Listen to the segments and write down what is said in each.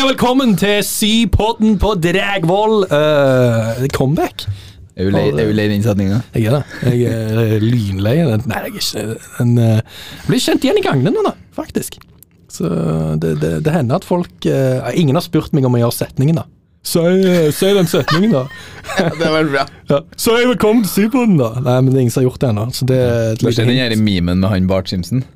Hei og velkommen til Sypodden på Dragvoll. Uh, comeback. Er du lei, den innsetninga? Jeg er det. Jeg er lynlei. den- Nei, jeg er ikke den, uh, Jeg blir kjent igjen i gangene da, faktisk. Så det, det, det hender at folk uh, Ingen har spurt meg om å gjøre setningen, da. Si, si den setningen, da. Det var bra. Ja. Si velkommen til Sypodden, da. Nei, men det er ingen som har gjort det ennå. Så det er et lite den hint. memen med han Bart Simpson?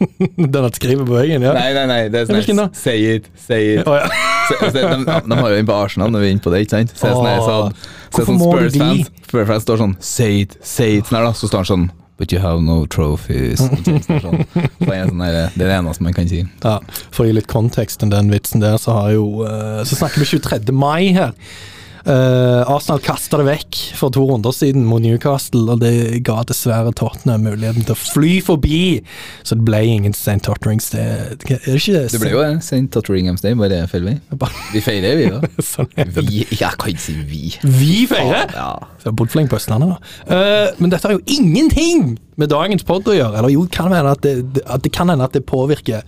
Den at skriver på veggen, ja. Nei, nei, nei, det er sånn Hvilken da? Say it, say it. Oh, ja. Se- se- De, de har jo inn på Arsenal når vi er inne på det, ikke sant? Så det sånn her, så er sånn Spurs-fans Spurs-fans står sånn Say it, say it. Sånn her da, så står han sånn But you have no trophies. Sånn. Så det, er sånn her, det er det eneste man kan si. Ja, For å gi litt kontekst til den vitsen der, så har jo eh, Så snakker vi 23. mai her. Eh, Arsenal kasta det vekk for to runder siden mot Newcastle, og det ga dessverre Tottenham muligheten til å fly forbi. Så det ble ingen St. Totterings. Det, er det ikke Det ble jo St. Totteringham's Day, bare feil vei. Vi feirer, vi, da. sånn. Vi, jeg kan ikke si vi. Vi feirer! Ja. Så Bodfleng på Østlandet, da. Uh, men dette har jo ingenting med dagens pod å gjøre. Eller jo, kan hende at det, at det kan hende at det påvirker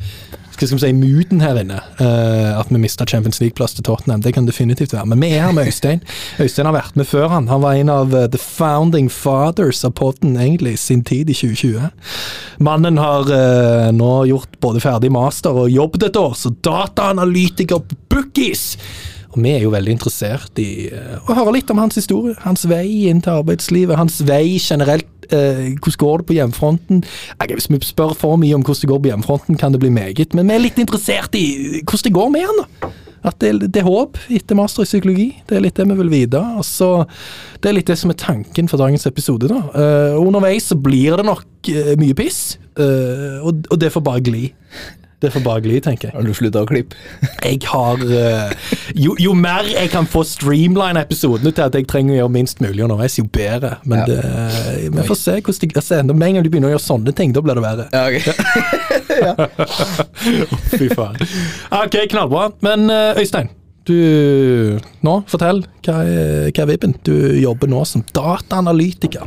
skal skal vi si, mooden her inne. Uh, at vi mista Champions League-plass til Tottenham. Det kan definitivt være. Men vi er her med Øystein. Øystein har vært med før, han. Han var en av uh, the founding fathers av podden, egentlig, sin tid i 2020. Mannen har uh, nå gjort både ferdig master og jobbet et år så dataanalytiker Bookies. Og vi er jo veldig interessert i eh, å høre litt om hans historie, hans vei inn til arbeidslivet, hans vei generelt. eh, hvordan går det på hjemmefronten? Jeg, hvis vi spør for mye om hvordan det går på hjemmefronten, kan det bli meget. Men vi er litt interessert i hvordan det går med han. At det, det er håp etter master i psykologi. Det er litt det vi vil vite. Altså, så, det er litt det som er tanken for dagens episode. da. Eh, underveis så blir det nok eh, mye piss, uh, og, og det får bare gli. Det får bare gli, tenker jeg. Har du slutta å klippe? Jeg har uh, jo, jo mer jeg kan få streamline episodene til at jeg trenger å gjøre minst mulig underveis, jo bedre. Men Ja. det, vi får se hvordan det altså, Med en gang du begynner å gjøre sånne ting, da blir det verre. Ja, ok. Fy faen. Ok, knallbra. Men eh, Øystein, du Nå, fortell. Hva er, hva er vibben? Du jobber nå som dataanalytiker.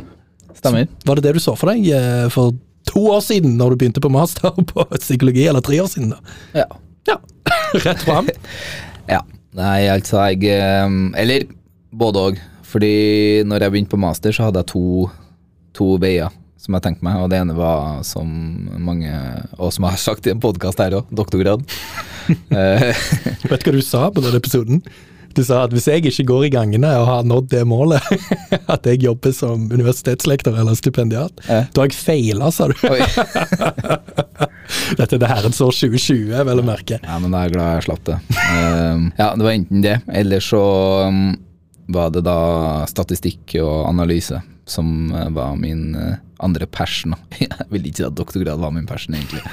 Stemmer. Var det det du så for deg eh, for to år siden, når du begynte på master på psykologi? Eller tre år siden, da? Ja. Ja. Rett fram. Ja. Nei, altså jeg eh, Eller både òg. Fordi når jeg begynte på master, så hadde jeg to, to veier som jeg tenkte meg. Og det ene var, som mange, og som jeg har sagt i en podkast her òg, doktorgrad. Eh, Vet du hva du sa på den episoden? Du sa at hvis jeg ikke går i gangene og har nådd det målet, at jeg jobber som universitetslektor eller stipendiat, Ja. da har jeg feila, sa du. Dette er det herrens år 2020, vel å merke. Ja, men da er jeg glad jeg slapp det. Eh, ja, det var enten det, eller så um, var det da statistikk og analyse som eh, var min eh, andre passion. Jeg vil ikke si at doktorgrad var min passion, egentlig.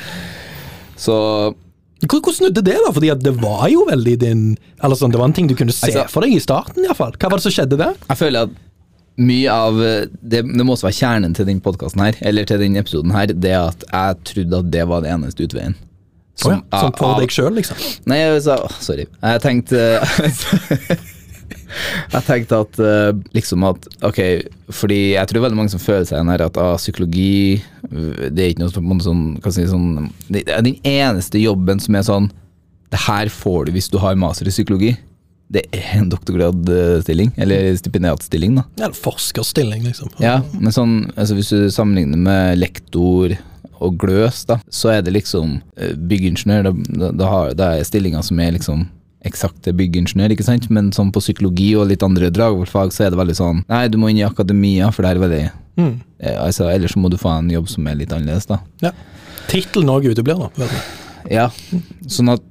Så Hvor- Hvordan snudde det, da? Fordi det var jo veldig din Eller sånn, Det var en ting du kunne se Altså- for deg i starten, iallfall. Hva var det som skjedde der? jeg føler at mye av eh, det, det må også være kjernen til den podkasten her, eller til den episoden her, det at jeg trodde at det var den eneste utveien. Som, ja, som for av- deg sjøl, liksom. Nei, jeg sa Sorry. Jeg tenkte Jeg tenkte at eh, liksom at Ok, fordi jeg tror veldig mange som føler seg her at ah, psykologi Det er ikke noe sånn, jeg si, sånn Det er den eneste jobben som er sånn Det her får du hvis du har master i psykologi. Det er en doktorgradstilling, eller stipendiatstilling, da. Eller forskerstilling, liksom. Ja, men sånn, altså hvis du sammenligner med lektor og gløs, da, så er det liksom eh, byggingeniør. Da, da, da, er stillinger som er liksom eksakte byggingeniør, ikke sant? Men sånn på psykologi og litt andre dragvollfag, så er det veldig sånn Nei, du må inn i akademia, for det er veldig Mm. eh, altså, Ellers så må du få en jobb som er litt annerledes, da. Ja. Tittelen òg uteblir, da. Ja, sånn at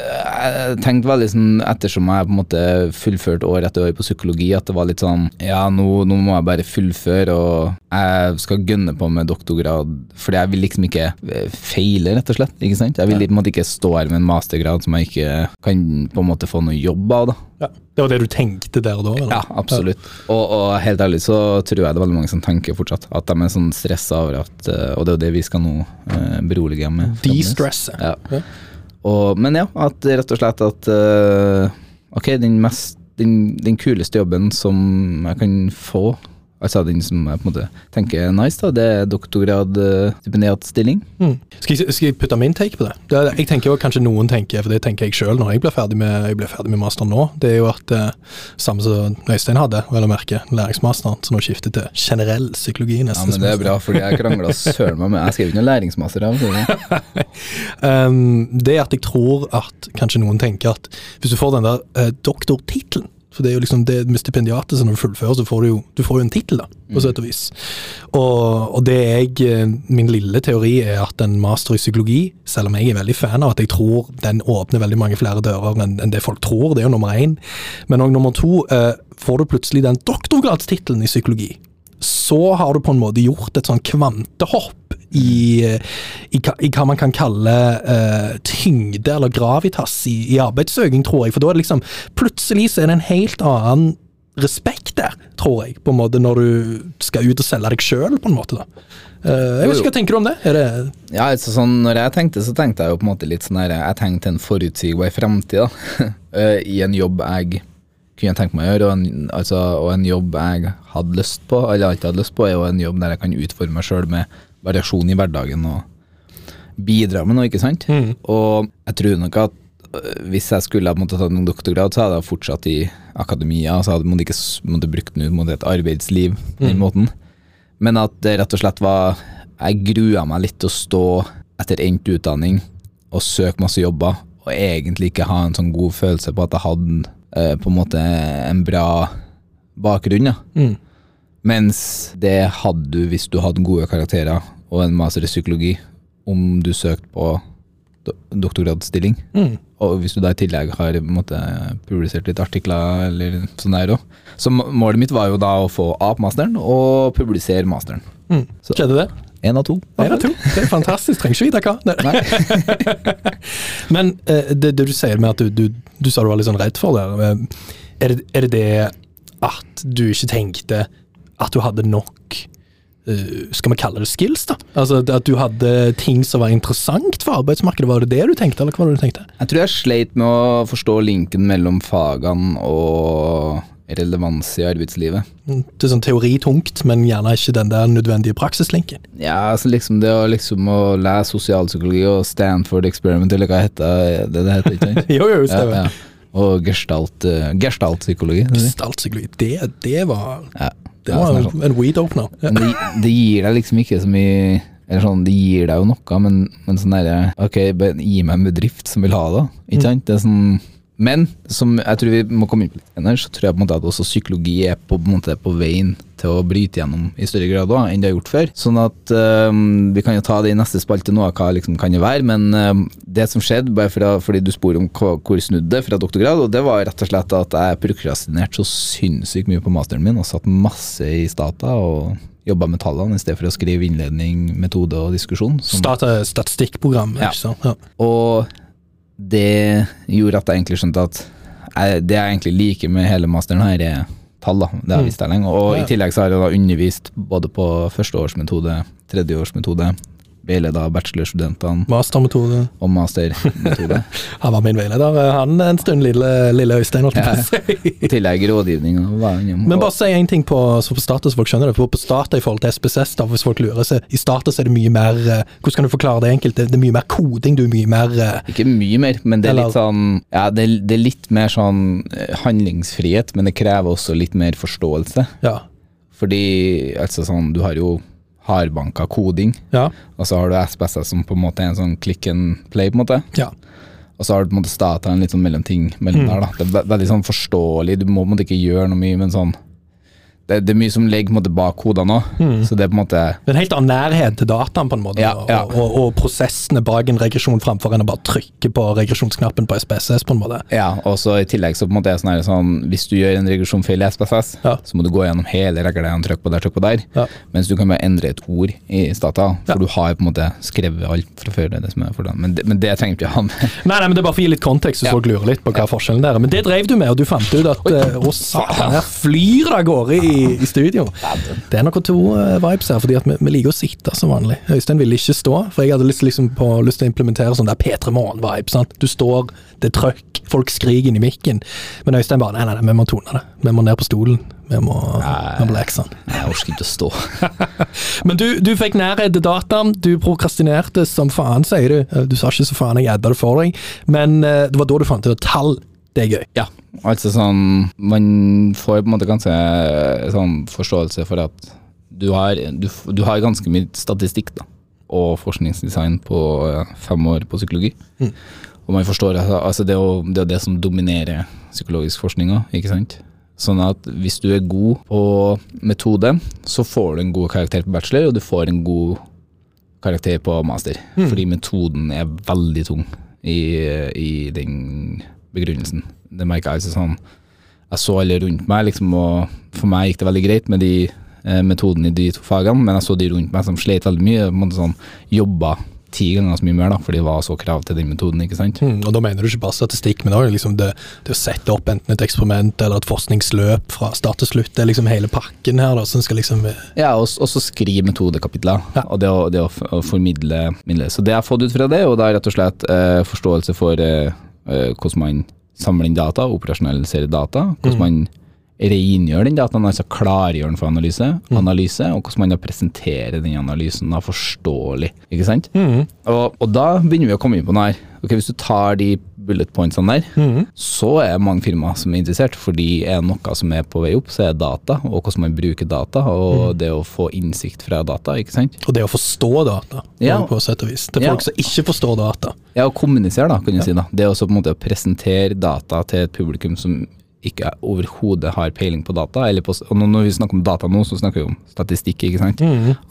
jeg tenkte veldig sånn ettersom jeg på en måte fullførte år etter år på psykologi, at det var litt sånn Ja, nå, nå må jeg bare fullføre, og jeg skal gønne på med doktorgrad, fordi jeg vil liksom ikke eh, feile, rett og slett. ikke sant? Jeg vil på en måte ikke stå her med en mastergrad som jeg ikke kan på en måte få noe jobb av. da. Ja. Det var det du tenkte der og da? eller? Ja, absolutt. Og, og helt ærlig så tror jeg det er veldig mange som tenker fortsatt at de er sånn stressa over at eh, Og det er jo det vi skal nå eh, berolige med. De-stresse. Ja. Ja. Og, men ja, at rett og slett at uh, Ok, den, mest, den, den kuleste jobben som jeg kan få Altså den som jeg på en måte tenker er nice, da, det er doktorgrad, eh, stipendiatstilling. Mm. Skal, jeg, skal jeg putte min take på det? det jeg tenker jo kanskje noen tenker, for det tenker jeg sjøl når jeg blir ferdig med, jeg blir ferdig med masteren nå, det er jo at uh, samme som Øystein hadde, vel å merke, læringsmasteren, som nå skifter til generell psykologi. Ja, men det er bra, fordi jeg krangla søren meg med Jeg skrev ikke noen læringsmaster. Um, det er at jeg tror at kanskje noen tenker at hvis du får den der uh, doktortittelen For det er jo liksom det med stipendiatet, så når du fullfører, så får du jo, du får jo en tittel, da, på sett og vis. Og, og det jeg, eh, min lille teori er at en master i psykologi, selv om jeg er veldig fan av at jeg tror den åpner veldig mange flere dører enn, enn det folk tror, det er jo nummer én. Men òg nummer to, eh, får du plutselig den doktorgradstittelen i psykologi, så har du på en måte gjort et sånn kvantehopp i, i, hva- i hva man kan kalle uh, tyngde eller gravitas i, i arbeidssøking, tror jeg. For da er det liksom Plutselig så er det en helt annen respekt der, tror jeg, på en måte når du skal ut og selge deg sjøl, på en måte. da. Uh, jeg vet ikke hva tenker du om det? Det Ja, altså sånn, når jeg tenkte, så tenkte jeg jo på en måte litt sånn her Jeg tenkte en forutsigbar fremtid, da. Eh, I en jobb jeg kunne tenke meg å gjøre, og en, altså, og en jobb jeg hadde lyst på, eller alltid hadde lyst på, er jo en jobb der jeg kan utforme meg sjøl med variasjon i hverdagen og bidra med noe, ikke sant? Mm. Og jeg tror nok at øh, hvis jeg skulle ha tatt en doktorgrad, så hadde jeg fortsatt i akademia, så hadde jeg ikke måtte brukt den ut mot et arbeidsliv på den måten. Men at det rett og slett var Jeg grua meg litt til å stå etter endt utdanning og søke masse jobber, og egentlig ikke ha en sånn god følelse på at jeg hadde eh, på en måte en bra bakgrunn. Ja. Mm. Mens det hadde du hvis du hadde gode karakterer og en master i psykologi, om du søkte på do doktorgradsstilling. Mm. Og hvis du da i tillegg har måte, publisert litt artikler eller sånn der òg. Så målet mitt var jo da å få A på masteren og publisere masteren. Mm. Så- Skjedde det? Én av to. En av to. Det er fantastisk. Trenger ikke vite hva. Nei. Men eh, det, det du sier med at du, du, du sa du var litt sånn redd for det, eh, er det, er det det at du ikke tenkte at du hadde nok eh, skal vi kalle det skills, da? Altså At du hadde ting som var interessant for arbeidsmarkedet. Var det det du tenkte, eller hva var det du tenkte? Jeg tror jeg sleit med å forstå linken mellom fagene og relevans i arbeidslivet. Mm, Det er sånn teoritungt, men gjerne ikke den der nødvendige praksislinken. Ja, altså liksom det å liksom å lese sosialpsykologi og Stanford Experiment, eller hva heter det det heter, ikke sant? Jo, jo, Ja, stemmer. ja. Og gestalt, uh, gestaltpsykologi. Gestaltpsykologi, det, det var, Ja. Det er sånn. en weed opener. Ja. Men det, det gir deg liksom ikke så mye Eller sånn, det gir deg jo noe, men, men sånn derre Ok, gi meg en bedrift som vil ha det. Ikke sant? Det er sånn Men som jeg tror vi må komme inn på litt senere, så tror jeg på en måte at også psykologi er på, på, måte på veien til å bryte gjennom i større grad også, enn det har gjort før. Sånn at um, vi kan jo ta det i neste spalte nå, hva liksom kan det være. Men um, det som skjedde, bare fra, fordi du spør om hva, hvor snudde det fra doktorgrad, og det var rett og slett at jeg prokrastinerte så sinnssykt mye på masteren min og satt masse i stata og jobba med tallene i stedet for å skrive innledning, metode og diskusjon. som- Starte statistikkprogram, Ja. ikke sant? Ja. og det gjorde at jeg egentlig skjønte at jeg, det jeg egentlig liker med hele masteren her, er tall. da, Det har jeg visst jeg lenge. Og Ja. i tillegg så har jeg da undervist både på førsteårsmetode, tredjeårsmetode, veileda bachelorstudentene Mastermetode. og mastermetode. Han var min veileder, han en stund, lille, lille Øystein. holdt ja. I tillegg rådgivning. Men bare si en ting på, så på status, folk skjønner det. For på Stata i forhold til SPSS, da, hvis folk lurer seg, i Stata er det mye mer eh, Hvordan kan du forklare det enkelt? Det, er mye mer koding, du er mye mer eh, Ikke mye mer, men det er litt sånn Ja, det, det er litt mer sånn eh, handlingsfrihet, men det krever også litt mer forståelse. Ja. Fordi altså sånn, du har jo hardbanka koding, Ja. og så har du SPSS som på en måte er en sånn click and play, på en måte. ja. Og så har du på en måte Stata en litt sånn mellomting mellom der, da. Det er ve- veldig sånn forståelig, du må på en måte ikke gjøre noe mye, men sånn det, det er mye som ligger på en måte bak kodene òg, så det er på en måte Det er en helt annen nærhet til dataen, på en måte, Ja, ja. Og, og, og prosessene bak en regresjon, framfor enn å bare trykke på regresjonsknappen på SPSS, på en måte. Ja, og så i tillegg så på en måte er det sånn, her, sånn Hvis du gjør en regresjonfeil i SPSS, Ja. så må du gå gjennom hele regelen, trykk på der, trykk på der. Mens du kan bare endre et ord i data, for du har på en måte skrevet alt fra før. Det det som er fordelen. Men, men det trenger ikke ha med. Nei, nei, men det er bare for å gi litt kontekst, Ja. folk lurer litt på hva forskjellen er. Men det drev du med, og du fant ut at Å, satan, her flyr det av gårde i i, i studio. Det er noen to eh, vibes her, fordi vi, vi liker å sitte som vanlig. Øystein ville ikke stå, for jeg hadde lyst, liksom, på, lyst til å implementere sånn der P3 Morgen-vibe. Du står, det er trøkk, folk skriker i mikken. Men Øystein bare nei, nei, nei, vi må tone det. Vi må ned på stolen. Vi må, vi må leke sånn. Jeg orker ikke å stå. Men du, du fikk nærhet til dataen, du prokrastinerte som faen, sier du. Du sa ikke så faen, jeg edda det for deg, men eh, det var da du fant ut tall, det er gøy. Ja, altså sånn Man får på en måte ganske sånn forståelse for at du har, du, du har ganske mye statistikk da, og forskningsdesign på eh, fem år på psykologi. Og man forstår altså det, er jo, det det som dominerer psykologisk forskning òg, ikke sant. Sånn at hvis du er god på metode, så får du en god karakter på bachelor, og du får en god karakter på master. Fordi metoden er veldig tung i, i den begrunnelsen. Det merka jeg altså sånn Jeg så alle rundt meg, liksom, og for meg gikk det veldig greit med de eh, metodene i de to fagene, men jeg så de rundt meg som slet veldig mye, på en måte sånn jobba ti ganger så mye mer, da, fordi det var så krav til den metoden, ikke sant. Mm, og da mener du ikke bare statistikk, men også liksom det, det å sette opp enten et eksperiment eller et forskningsløp fra start til slutt. Det er liksom hele pakken her da, som skal liksom eh, Ja, og så skrive metodekapitler, Ja. og det å, det å, å formidle midler. Så det jeg har fått ut fra det, og da er rett og slett eh, forståelse for eh, hvordan man samler inn data, operasjonaliserer data, hvordan man rengjør den dataen, altså klargjør den for analyse, analyse, og hvordan man da presenterer den analysen da forståelig, ikke sant? Og, og da begynner vi å komme inn på noe her. Ok, Hvis du tar de bullet pointsene der, så er mange firmaer som er interessert, fordi er noe som er på vei opp, så er data, og hvordan man bruker data, og det å få innsikt fra data, ikke sant? Og det å forstå data, Ja. på sett og vis. Til Ja. folk som ikke forstår data. Ja, å kommunisere, da, kan du si. da. Det også på en måte å presentere data til et publikum som ikke overhodet har peiling på data. Eller på, og når vi snakker om data nå, så snakker vi om statistikk, ikke sant?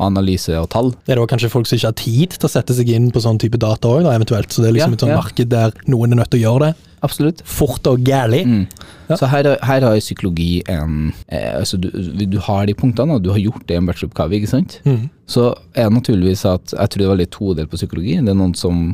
Analyse og tall. Det er da kanskje folk som ikke har tid til å sette seg inn på sånn type data òg, eventuelt. Så det er liksom Ja, et sånt ja. marked der noen er nødt til å gjøre det. Absolutt. Fort og gærlig. Mm. Ja. Så her, her har psykologi en eh, altså du, du har de punktene, og du har gjort det i en bacheloroppgave, ikke sant? Mm. Så er det naturligvis at jeg tror det er veldig todelt på psykologi. Det er noen som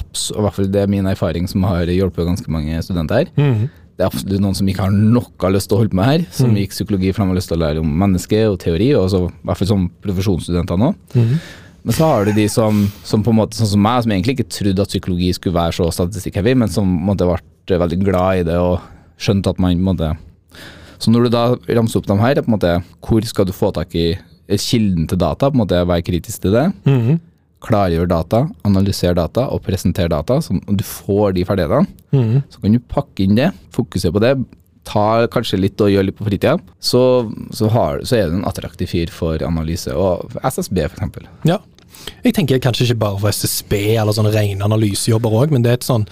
absolutt, i hvert fall det er min erfaring som har hjulpet ganske mange studenter her. Det er absolutt noen som ikke har noe lyst til å holde på med her, som Mm. gikk psykologi for de har lyst til å lære om menneske og teori, og så, i hvert fall som profesjonsstudenter nå. Mm. Men så har du de som, som på en måte, sånn som meg, som egentlig ikke trodde at psykologi skulle være så statistikk-heavy, men som måtte, ble veldig glad i det og skjønte at man måtte Så når du da ramser opp dem her, er på en måte, hvor skal du få tak i eh, kilden til data, på en måte være kritisk til det, Mm. Klargjør data, analysere data og presentere data, så du får de ferdighetene. Mm. Så kan du pakke inn det, fokusere på det, ta kanskje litt og gjøre litt på fritida. Så, så, har, så er du en attraktiv fyr for analyse, og SSB eksempel. Ja. Jeg tenker kanskje ikke bare for SSB eller sånne rene analysejobber òg, men det er et sånn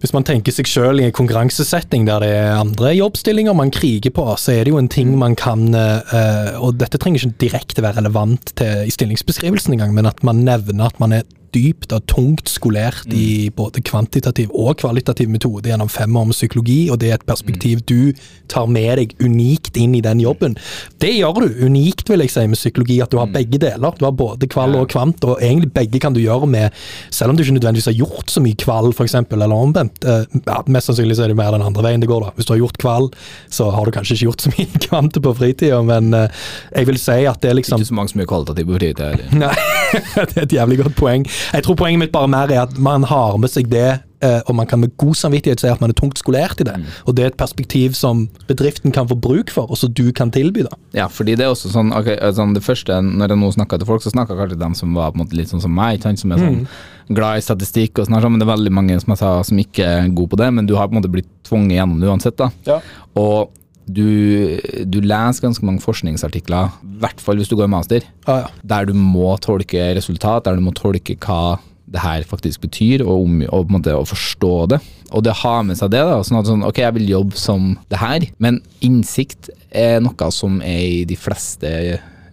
hvis man tenker seg selv i en konkurransesetting der det er andre jobbstillinger man kriger på, så er det jo en ting man kan eh, Og dette trenger ikke direkte være relevant til, i stillingsbeskrivelsen engang, men at man nevner at man er dypt og tungt skolert i både kvantitativ og kvalitativ metode gjennom fem år med psykologi, og det er et perspektiv du tar med deg unikt inn i den jobben. Det gjør du unikt, vil jeg si, med psykologi, at du har begge deler. Du har både kval og kvant, og egentlig begge kan du gjøre med, selv om du ikke nødvendigvis har gjort så mye kval, f.eks., eller omvendt. eh, Ja, mest sannsynlig så er det mer den andre veien det går, da. Hvis du har gjort kval, så har du kanskje ikke gjort så mye kvante på fritida, men eh, jeg vil si at det er liksom Ikke så mange som gjør kvalitativ på fritida. Nei, det er et jævlig godt poeng. Jeg tror poenget mitt bare mer er at man har med seg det, eh, og man kan med god samvittighet si at man er tungt skolert i det. Og det er et perspektiv som bedriften kan få bruk for, og som du kan tilby. da. Ja, fordi det er også sånn, ok, sånn det første, Når jeg nå snakker til folk, så snakka kanskje dem som var på en måte litt sånn som meg, ikke sant, som er sånn glad i statistikk og sånn, sånn, men det er veldig mange som jeg sa som ikke er gode på det, men du har på en måte blitt tvunget gjennom det uansett. da. Ja. Og du, du leser ganske mange forskningsartikler, i hvert fall hvis du går master, Ja, ja. der du må tolke resultat, der du må tolke hva det her faktisk betyr, og, om, og på en måte å forstå det. Og det har med seg det, da, sånn at sånn, ok, jeg vil jobbe som det her, men innsikt er noe som er i de fleste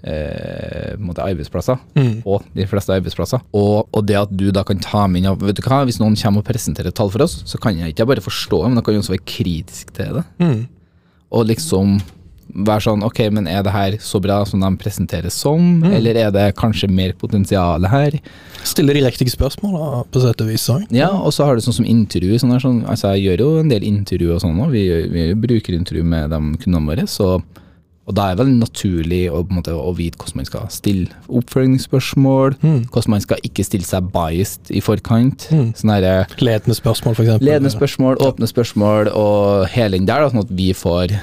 eh, måte arbeidsplasser, og de fleste arbeidsplasser. Og, og det at du da kan ta med inn vet du hva, hvis noen kommer og presenterer tall for oss, så kan jeg ikke bare forstå det, men da kan jeg også være kritisk til det. Mm. Og liksom være sånn, ok, men er det her så bra som de presenteres som, eller er det kanskje mer potensial her? Stille de riktige da, på sett og vis. Sånn. Ja, og så har du sånn som intervju, sånn der, sånn, altså jeg gjør jo en del intervju og sånn, òg. vi, vi bruker intervju med de kundene våre, så Og da er det veldig naturlig å, på en måte, å vite hvordan man skal stille oppfølgingsspørsmål, hvordan man skal ikke stille seg biased i forkant. Mm. Her, Ledende spørsmål, for eksempel. Ledende spørsmål, åpne spørsmål og hele den der, da, sånn at vi får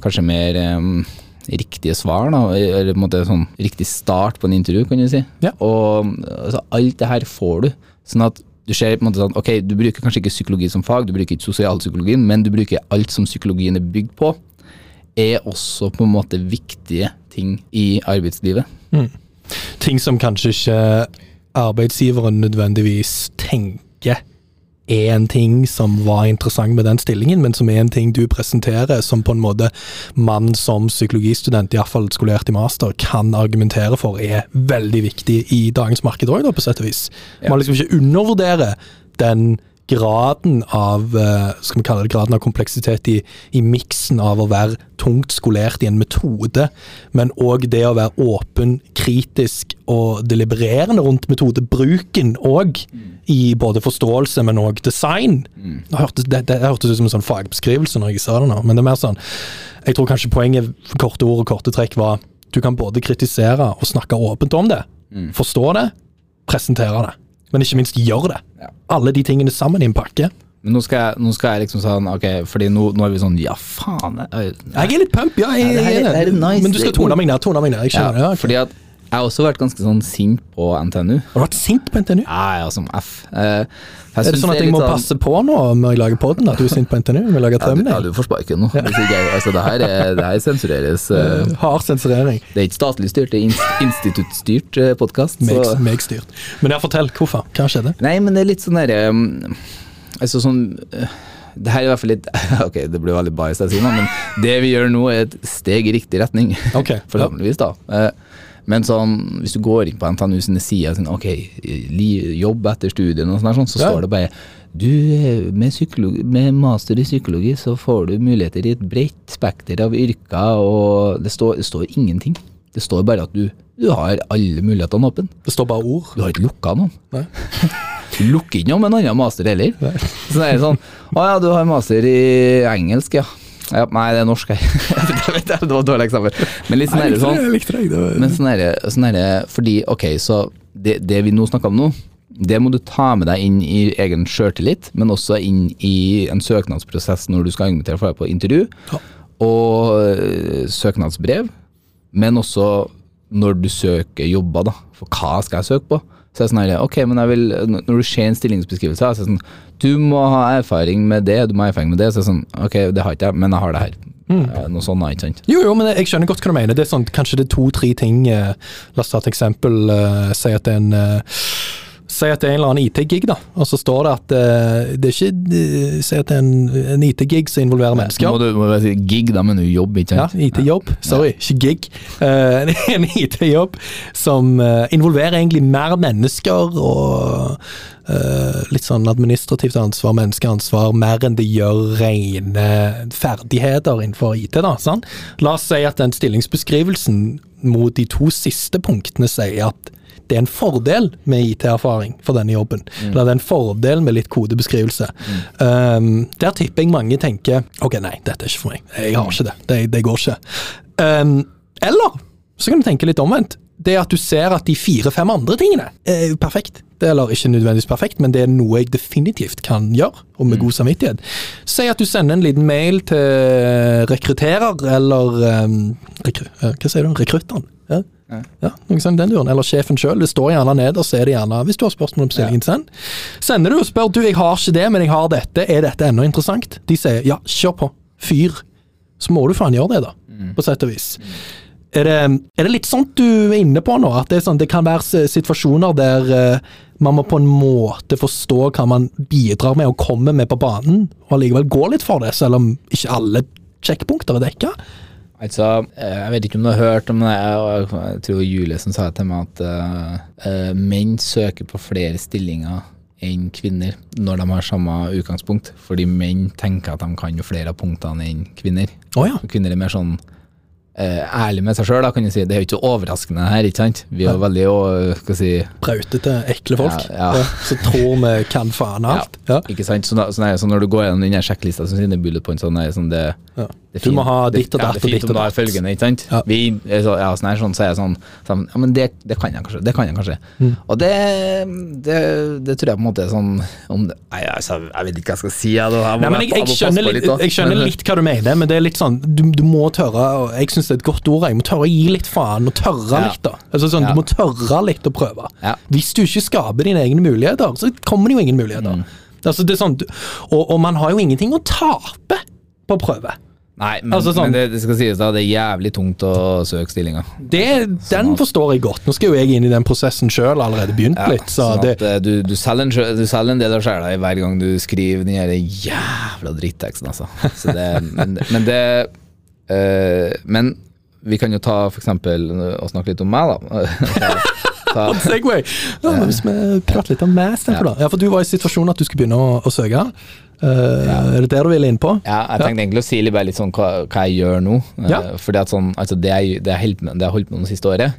kanskje mer um, riktige svar, da, eller på en måte sånn riktig start på en intervju, kan du si. Ja. Og altså, alt det her får du, sånn at du ser på en måte sånn, ok, du bruker kanskje ikke psykologi som fag, du bruker ikke sosialpsykologien, men du bruker alt som psykologien er bygd på, er også på en måte viktige ting i arbeidslivet. Ting som kanskje ikke arbeidsgiveren nødvendigvis tenker er en ting som var interessant med den stillingen, men som er en ting du presenterer som på en måte mann som psykologistudent, iallfall skolert i master, kan argumentere for er veldig viktig i dagens marked òg, på sett og vis. Man liksom ikke undervurderer den graden av eh, skal vi kalle det graden av kompleksitet i, i miksen av å være tungt skolert i en metode, men òg det å være åpen, kritisk og delibererende rundt metodebruken òg, i både forståelse, men òg design. Det hørtes, det, det hørtes ut som en sånn fagbeskrivelse når jeg sa det nå, men det er mer sånn Jeg tror kanskje poenget korte ord og korte trekk var du kan både kritisere og snakke åpent om det, forstå det, presentere det, men ikke minst gjør det. Ja. Alle de tingene sammen i en pakke. Men nå skal jeg, nå skal jeg liksom sånn, ok, fordi nå, nå er vi sånn, ja faen, jeg, Jeg er litt pump, ja. Jeg, Ja, det her er- jeg, det her er nice. Men du skal tone meg ned. tone meg ned, Jeg skjønner det. Okay. fordi at jeg har også vært ganske sånn sint på NTNU. Har du vært sint på NTNU? Ja, ja, som F. Eh, jeg Er det sånn at jeg må sånn- passe på nå når jeg lager podden, at du er sint på NTNU? Vi lager Ja, du, ja, du får sparken nå. Ja. altså, det, her er, det her sensureres. eh, Hard sensurering. Det er ikke statlig styrt, det er instituttstyrt uh, podkast. Meg, meg styrt. Men ja, fortell. Hvorfor? Hva skjedde? Nei, men det er litt sånn derre um, Altså sånn uh, Det her er i hvert fall litt Ok, det blir veldig biased jeg sier nå, men det vi gjør nå, er et steg i riktig retning. Ok, Forhåpentligvis, da. Eh, Men sånn, hvis du går inn på NTNU sine sider, sånn, ok, jobb etter studien, og sånn, så Ja. står det bare du, eh, med, med master i psykologi så får du muligheter i et bredt spekter av yrker, og det står, det står ingenting. Det står bare at du, du har alle mulighetene åpne. Det står bare ord. Du har ikke lukka noen. Nei. Noe med en annen master heller. Så det er sånn Å ja, du har master i engelsk, ja. Ja nei, det er norsk, det var dårlig eksempel. Men litt sånn er det sånn. jeg likte det Men sånn sånn fordi, ok, så det, det vi nå snakker om nå, det må du ta med deg inn i egen sjøltillit, men også inn i en søknadsprosess når du skal invitere folk deg på intervju, Ja. og øh, søknadsbrev, men også når du søker jobber, da. For hva skal jeg søke på? Så det sånn her, ok, men jeg vil, Når du ser en stillingsbeskrivelse, så er det sånn Du må ha erfaring med det, du må ha erfaring med det. Så er det sånn, ok, det har ikke jeg, men jeg har det her. Mm. Noe sånt, ikke sant? Jo, jo, men jeg skjønner godt hva du mener. Det er sånn, Kanskje det er to-tre ting eh, La oss ta et eksempel. eh, si at det er en eh, Si at det er en eller annen IT-gig, da, og så står det at uh, det er ikke eh, Si at det er en, en IT-gig som involverer mennesker. Må du må si gig, da men du jobb, ikke Ja. IT-jobb. Sorry, ikke gig. Uh, en IT-jobb som involverer egentlig mer mennesker og litt sånn administrativt ansvar, menneskeansvar, mer enn det gjør rene ferdigheter innenfor IT. da, sant? La oss si at den stillingsbeskrivelsen mot de to siste punktene sier at det er en fordel med IT-erfaring for denne jobben. Eller det er en fordel med litt kodebeskrivelse. Um, der tipper jeg mange tenker ok, nei, dette er ikke for meg. Jeg har ikke det. Det, det går ikke. Um, eller så kan du tenke litt omvendt. Det at du ser at de fire-fem andre tingene er perfekt. Det er eller ikke nødvendigvis perfekt, men det er noe jeg definitivt kan gjøre, og med god samvittighet. Si at du sender en liten mail til rekrutterer, eller um, rekru, eh, Hva sier du? Rekrutteren? Ja? Ja, noe sånt i den duren. Eller sjefen sjøl. Det står gjerne nederst, er det gjerne hvis du har spørsmål om stillingen, send. Sender du og spør du, jeg har ikke det, men jeg har dette, er dette ennå interessant? De sier ja, kjør på, fyr. Så må du faen gjøre det, da, på sett og vis. Er det, er det litt sånt du er inne på nå? At det, sånn, det kan være situasjoner der uh, man må på en måte forstå hva man bidrar med og kommer med på banen, og allikevel gå litt for det, selv om ikke alle sjekkpunkter er dekka? Altså, eh, jeg vet ikke om du har hørt om det, og jeg tror Julie som sa til meg at eh, menn søker på flere stillinger enn kvinner når de har samme utgangspunkt, fordi menn tenker at de kan jo flere av punktene enn kvinner. Oh, ja. Kvinner er mer sånn ærlig med seg sjøl, kan du si. Det er jo ikke overraskende her, ikke sant? Vi er jo veldig skal si Brautete, ekle folk. Ja, ja. Så tror vi kan faen alt. Ja. Ikke sant? Så, nei, så når du går gjennom den her sjekklista som sier bullet points, sånn, sånn det, det er Du må fint- ha ditt og datt og fint ditt og du har datt. følgende, ikke sant? Ja. Vi, er så, ja, sånn her, sånn, så er jeg sånn, sånn Ja, men det, det kan jeg kanskje. Det kan jeg kanskje. Mm. Og det, det, det tror jeg på en måte er sånn om det, Nei, altså, jeg vet ikke hva jeg skal si. Jeg, jeg, Nei, jeg, jeg må jeg, passe skjønner litt, skjønner litt hva du mener, men det er litt sånn Du, du må tørre, og jeg syns det er et godt ord, jeg må tørre å gi litt faen, og tørre Ja. litt, da. Altså sånn, Ja. Du må tørre litt å prøve. Ja. Hvis du ikke skaper dine egne muligheter, så kommer det jo ingen muligheter. Mm. Altså, det er sånn, og, og man har jo ingenting å tape på å prøve. Nei, men, Altså, sånn- men det, det skal sies da, det er jævlig tungt å søke stillinger. Det, den forstår jeg godt. Nå skal jo jeg inn i den prosessen sjøl, allerede begynt litt. Så sånn at det, du, du, selger en, du selger en del av sjela hver gang du skriver den jævla dritteksten, altså. Så det, men, men det eh, Men vi kan jo ta for eksempel og snakke litt om meg, da. ta, Segway! Ja, men hvis vi prater litt om meg istedenfor, da. Ja, for du var i situasjonen at du skulle begynne å, å søke. Eh, Er det det du ville inn på? Ja, jeg tenkte egentlig å si litt, litt sånn hva, hva jeg gjør nå. Eh, Ja. Fordi at sånn, altså det jeg, det jeg holdt med, det jeg holdt med det siste året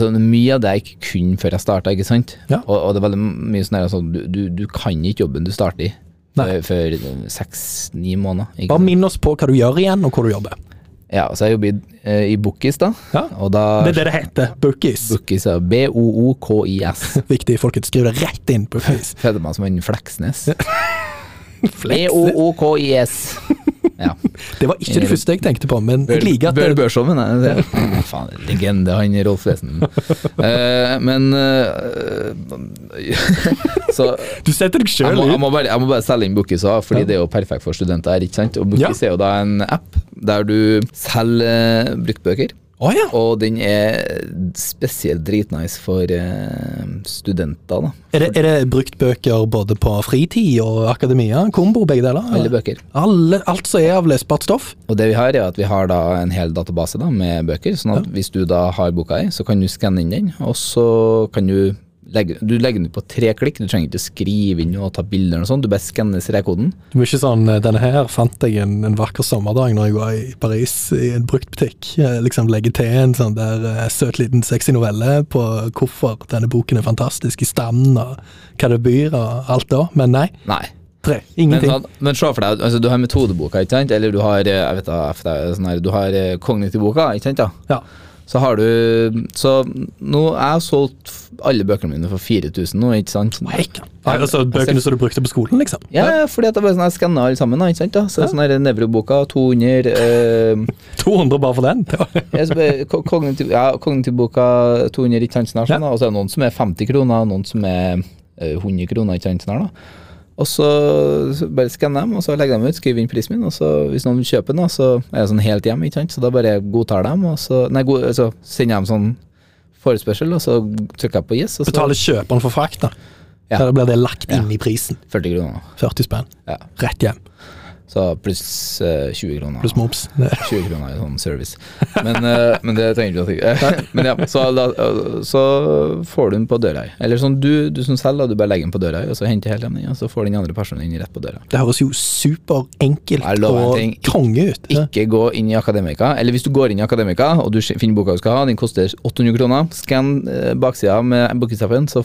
sånn, Mye av det jeg ikke kunne før jeg starta, ikke sant. Ja. Og, og det er veldig mye sånn altså, du, du, du kan ikke jobben du starter i Nei. før seks-ni måneder. Bare minn oss på hva du gjør igjen, og hvor du jobber. Ja, så jeg jobber i, eh, i Bookis, da. Ja. Og da Det er det det heter. Bookies. Bookis er B-O-O-K-I-S. Viktig, folkens. Skriv det rett inn. Bookies. Føler meg som en Fleksnes. B-O-O-K-I-S. Ja. Det var ikke det første jeg tenkte på, men jeg liker at Bør det, Børsov, mener jeg. Det- Faen, legende, han Rolf Wesen. Eh, men eh, Så du setter deg jeg sjøl må, jeg, ut. må bare, jeg må bare selge inn Bookis òg, fordi det er jo perfekt for studenter. her, ikke sant? Og Bookis er jo da en app der du selger uh, bruktbøker. Oh, ja. Og den er spesielt dritnice for uh, studenter, da. Er det, er det brukt bøker både på fritid og akademia? Kombo, begge deler? Alle bøker. Alle, alt som er av lesbart stoff? Og det vi har, er at vi har da en hel database da, med bøker. sånn at hvis du da har boka i, så kan du skanne inn den, og så kan du legge, du legger den ut på tre klikk. Du trenger ikke skrive inn og ta bilder og sånt, du bare skanner strekkoden. Du må ikke sånn eh, Denne her fant jeg en, en vakker sommerdag når jeg var i Paris, i en bruktbutikk. Eh, Liksom legge til en sånn der eh, søt liten sexy novelle på hvorfor denne boken er fantastisk, i stand og hva det byr og alt da. Men nei. Nei. Tre. Men, Ingenting. sånn- men se for deg, altså, du har metodeboka, ikke sant? eller du har, jeg vet da, det er sånn du har kognitivboka, ikke sant? da? ja. Så har du Så nå er Jeg solgt alle bøkene mine for 4000 nå, ikke sant? Ja, altså bøkene som du brukte på skolen, liksom? Ja, ja, fordi at jeg bare sånn, jeg skanna alle sammen, ikke sant? da? Så sånn her Nevroboka, 200 eh, 200 bare for den? Jeg Kognitiv, ja, kognitivboka 200 ikke sant, sånn sånn, og så er det noen som er 50 kroner, noen som er eh, 100 kroner. ikke sant, sånn da. Og så, bare skanner dem, og så legger de ut, skriver inn prisen min, og så hvis noen vil kjøpe den, så er jeg sånn helt hjem, ikke sant, så da bare godtar dem, og så Nei, god, så sender jeg dem sånn forespørsel, og så trykker jeg på yes, og så Betaler kjøperen for frakt, da? Ja. Eller blir det lagt inn i prisen? 40 kroner. 40 spenn. Ja. Rett hjem. Så pluss uh, 20 kroner. Pluss moms. 20 kroner i sånn service. Men, uh, men det trenger ikke å tenke Men ja, så, da, så får du den på døra. Eller sånn du, du som selger, du bare legger den på døra, og så henter hele den den, og så får den andre personen inn rett på døra. Det høres jo superenkelt og konge ut. Ikke gå inn i Akademika, eller hvis du går inn i Akademika og du finner boka du skal ha, den koster 800 kroner, skann eh, baksida med bookisappen, så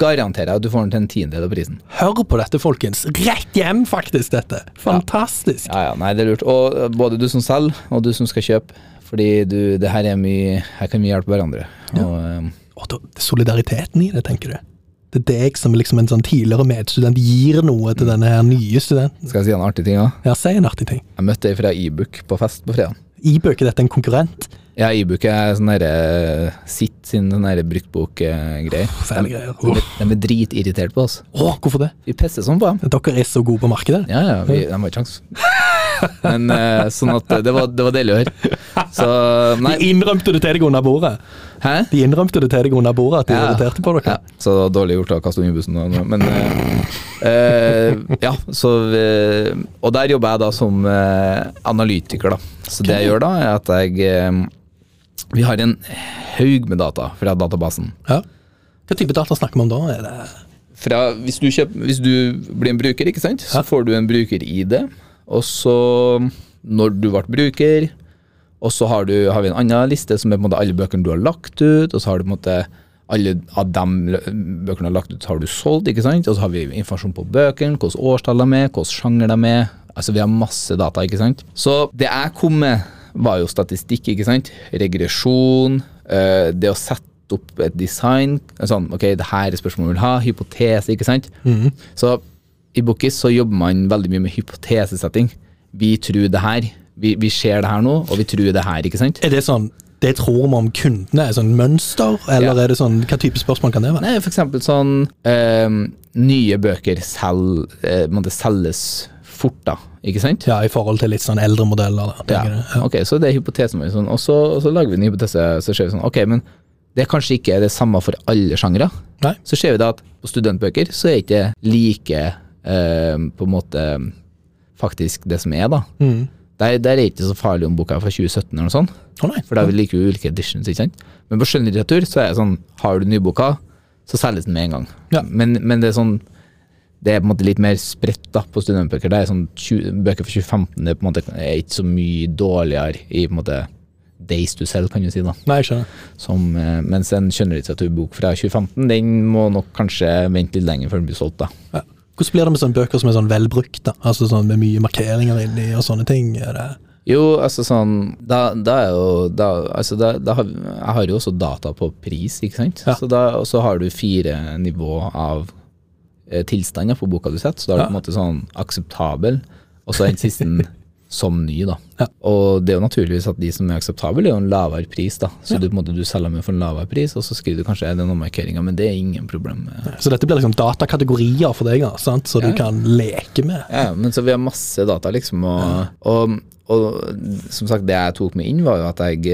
garanterer jeg at du får den til en tiendedel av prisen. Hør på dette, folkens. Rett hjem, faktisk, dette. Fantastisk. Ja, ja, nei, det er lurt. Og eh, både du som selger, og du som skal kjøpe, fordi du, det her er mye Her kan vi hjelpe hverandre. Og, eh, Og da, det er solidariteten i det, tenker du. Det er deg som liksom en sånn tidligere medstudent gir noe til denne her nye studenten. skal jeg si en artig ting òg? Ja, si en artig ting. Jeg møtte ei fra e-book på fest på fredag. E-bøk, er dette en konkurrent? Ja, e-book er sånn derre Sitt sin sånn derre bruktbok-greier. Fæle greier. De, de er dritirritert på oss. Åh, hvorfor det? Vi pisser sånn på dem. Dere er så gode på markedet. Ja, ja, vi, de har ikke sjans. Men eh, sånn at det var, det var deilig å høre. Så nei. De innrømte det til deg under bordet. Hæ? De innrømte det til deg under bordet at de Ja. irriterte på dere. Ja, så det var dårlig gjort å kaste under bussen. Men uh, eh, ja, så eh, Og der jobber jeg da som uh, analytiker, da. Så det jeg gjør da, er at jeg eh, Vi har en haug med data fra databasen. Ja. Hva type data snakker vi om da? Er det Fra, hvis, du kjøper, hvis du blir en bruker, ikke sant, så får du en bruker-ID. Og så, når du ble bruker, Og så har, du, har vi en annen liste som er på en måte alle bøkene du har lagt ut, og så har du på en måte alle av de bøkene du har lagt ut, har du solgt, ikke sant? Og så har vi informasjon på bøkene, hvilke årstall de er med, hvilken sjanger de er med. Altså vi har masse data, ikke sant. Så det jeg kom med, var jo statistikk, ikke sant. Regresjon, øh, det å sette opp et design. Sånn, ok, det her er spørsmålet vi vil ha, hypotese, ikke sant. Så i Bookis så jobber man veldig mye med hypotesesetting. Vi tror det her, vi, vi ser det her nå, og vi tror det her, ikke sant. Er det sånn det tror vi om kundene er sånn mønster, eller Ja. er det sånn, hva type spørsmål kan det være? Nei, for eksempel sånn øh, Nye bøker selv, øh, selges fort, da. Ikke sant? Ja, i forhold til litt sånn eldre modeller. Da, ja. Ja. Ok, så det er hypotesen vår. Sånn. Og, så, og så lager vi en hypotese, så ser vi sånn Ok, men det er kanskje ikke det samme for alle sjangre. Nei? Så ser vi da at på studentbøker så er ikke like eh, på en måte faktisk det som er, da. Mm. Der, der er det ikke så farlig om boka er fra 2017 eller noe sånt. Å nei. For da liker vi ulike editions, ikke sant. Men på skjønnlitteratur så er det sånn, har du nyboka, så selges den med en gang. Ja. Men, men det er sånn, det er på en måte litt mer spredt da på studentbøker. Det er sånn, 20, bøker fra 2015 det er på en måte er ikke så mye dårligere i på en måte days to sell, kan du si da. Nei, jeg skjønner. Som, eh, mens en skjønnlitteraturbok fra 2015, den må nok kanskje vente litt lenger før den blir solgt da. Ja. Hvordan blir det med sånne bøker som er sånn velbrukt, da? Altså sånn med mye markeringer inni og sånne ting? Er det Jo, altså sånn Da, da er jo da, altså da, da har, Jeg har jo også data på pris, ikke sant? Ja. Så da, og så har du fire nivå av tilstander på boka du setter. Så da er du Ja. på en måte sånn akseptabel, og så er den siste som ny, da. Ja. Og det er jo naturligvis at de som er akseptable, er jo en lavere pris, da. Så du, på en måte, du selger med for en lavere pris, og så skriver du kanskje er det noen markeringer, men det er ingen problem. med- Så dette blir liksom datakategorier for deg, da, sant? så Ja. du kan leke med? Ja, men så vi har masse data, liksom. Og, og, og som sagt, det jeg tok med inn, var jo at jeg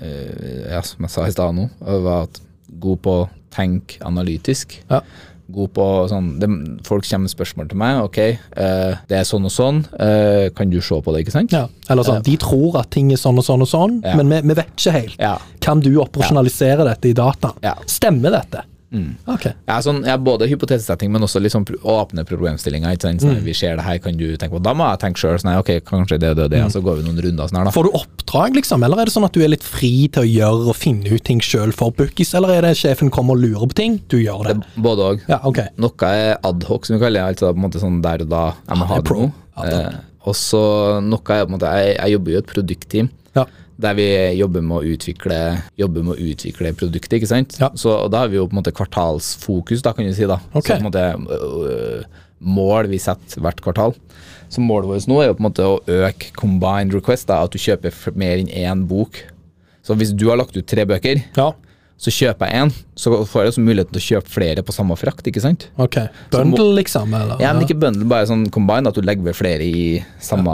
eh, Ja, som jeg sa i stad nå, var at god på å tenke analytisk. Ja. God på sånn det, Folk kommer med spørsmål til meg. Ok, eh, det er sånn og sånn. eh, kan du se på det, ikke sant? Ja. Eller sånn, de tror at ting er sånn og sånn og sånn, Ja. men vi, vi vet ikke helt. Ja. Kan du operasjonalisere dette i data? Stemmer dette? Ok. Ja, sånn, ja, både hypotesesetting, men også liksom åpne problemstillinger. Sånn, Vi ser det her, kan du tenke på Da må jeg tenke sjøl. Sånn, ok, kanskje det og det det, og så går vi noen runder sånn her. Får du oppdrag, liksom, eller er det sånn at du er litt fri til å gjøre og finne ut ting sjøl for Bookies, eller er det sjefen kommer og lurer på ting, du gjør det? Både òg. Ja, okay. Noe er adhoc, som vi kaller det. Altså på en måte sånn der og da. Jeg må Ja, ha det det nå. Det Eh, og så noe er på en måte Jeg, jeg jobber jo i et produktteam. Ja. Der vi jobber med å utvikle med å utvikle produktet, ikke sant. Ja. Så da har vi jo på en måte kvartalsfokus, da, kan du si. da. Okay. Så på en måte øh, mål vi setter hvert kvartal. Så målet vårt nå er jo på en måte å øke combined request, da, at du kjøper mer enn én bok. Så hvis du har lagt ut tre bøker, Ja, så kjøper jeg én, så får jeg også muligheten til å kjøpe flere på samme frakt, ikke sant. ok. Bundle, liksom? Eller? Ja, men ikke bundle, bare sånn combine, at du legger ved flere i samme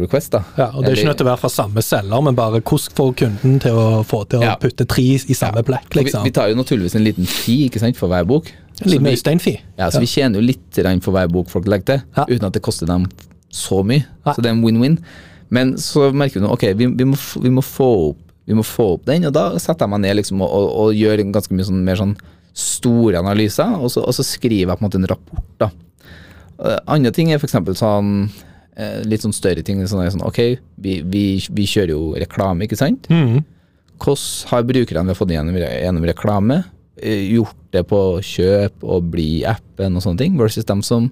request. da. Ja, og Det er ikke nødt til å være fra samme selger, men bare hvordan får kunden til å få til å Ja. putte tre i samme plekk, liksom? Vi, vi tar jo naturligvis en liten fi ikke sant, for hver bok. En liten Øystein-fi. Ja, så vi tjener jo litt for hver bok folk legger til, Ja. uten at det koster dem så mye. Så det er en win-win. Men så merker vi nå, ok, vi, vi, må, vi, må få opp, vi må få opp den, og da setter jeg meg ned liksom og, og, og gjør ganske mye sånn, mer sånn store analyser, og så, og så skriver jeg på en måte en rapport. da. Uh, andre ting er f.eks. sånn eh, litt sånn større ting. Sånn, sånn, ok, vi, vi, vi kjører jo reklame, ikke sant? Mhm. Hvordan har brukerne vi har fått gjennom, gjennom reklame, eh, gjort det på kjøp og bli appen og sånne ting, versus dem som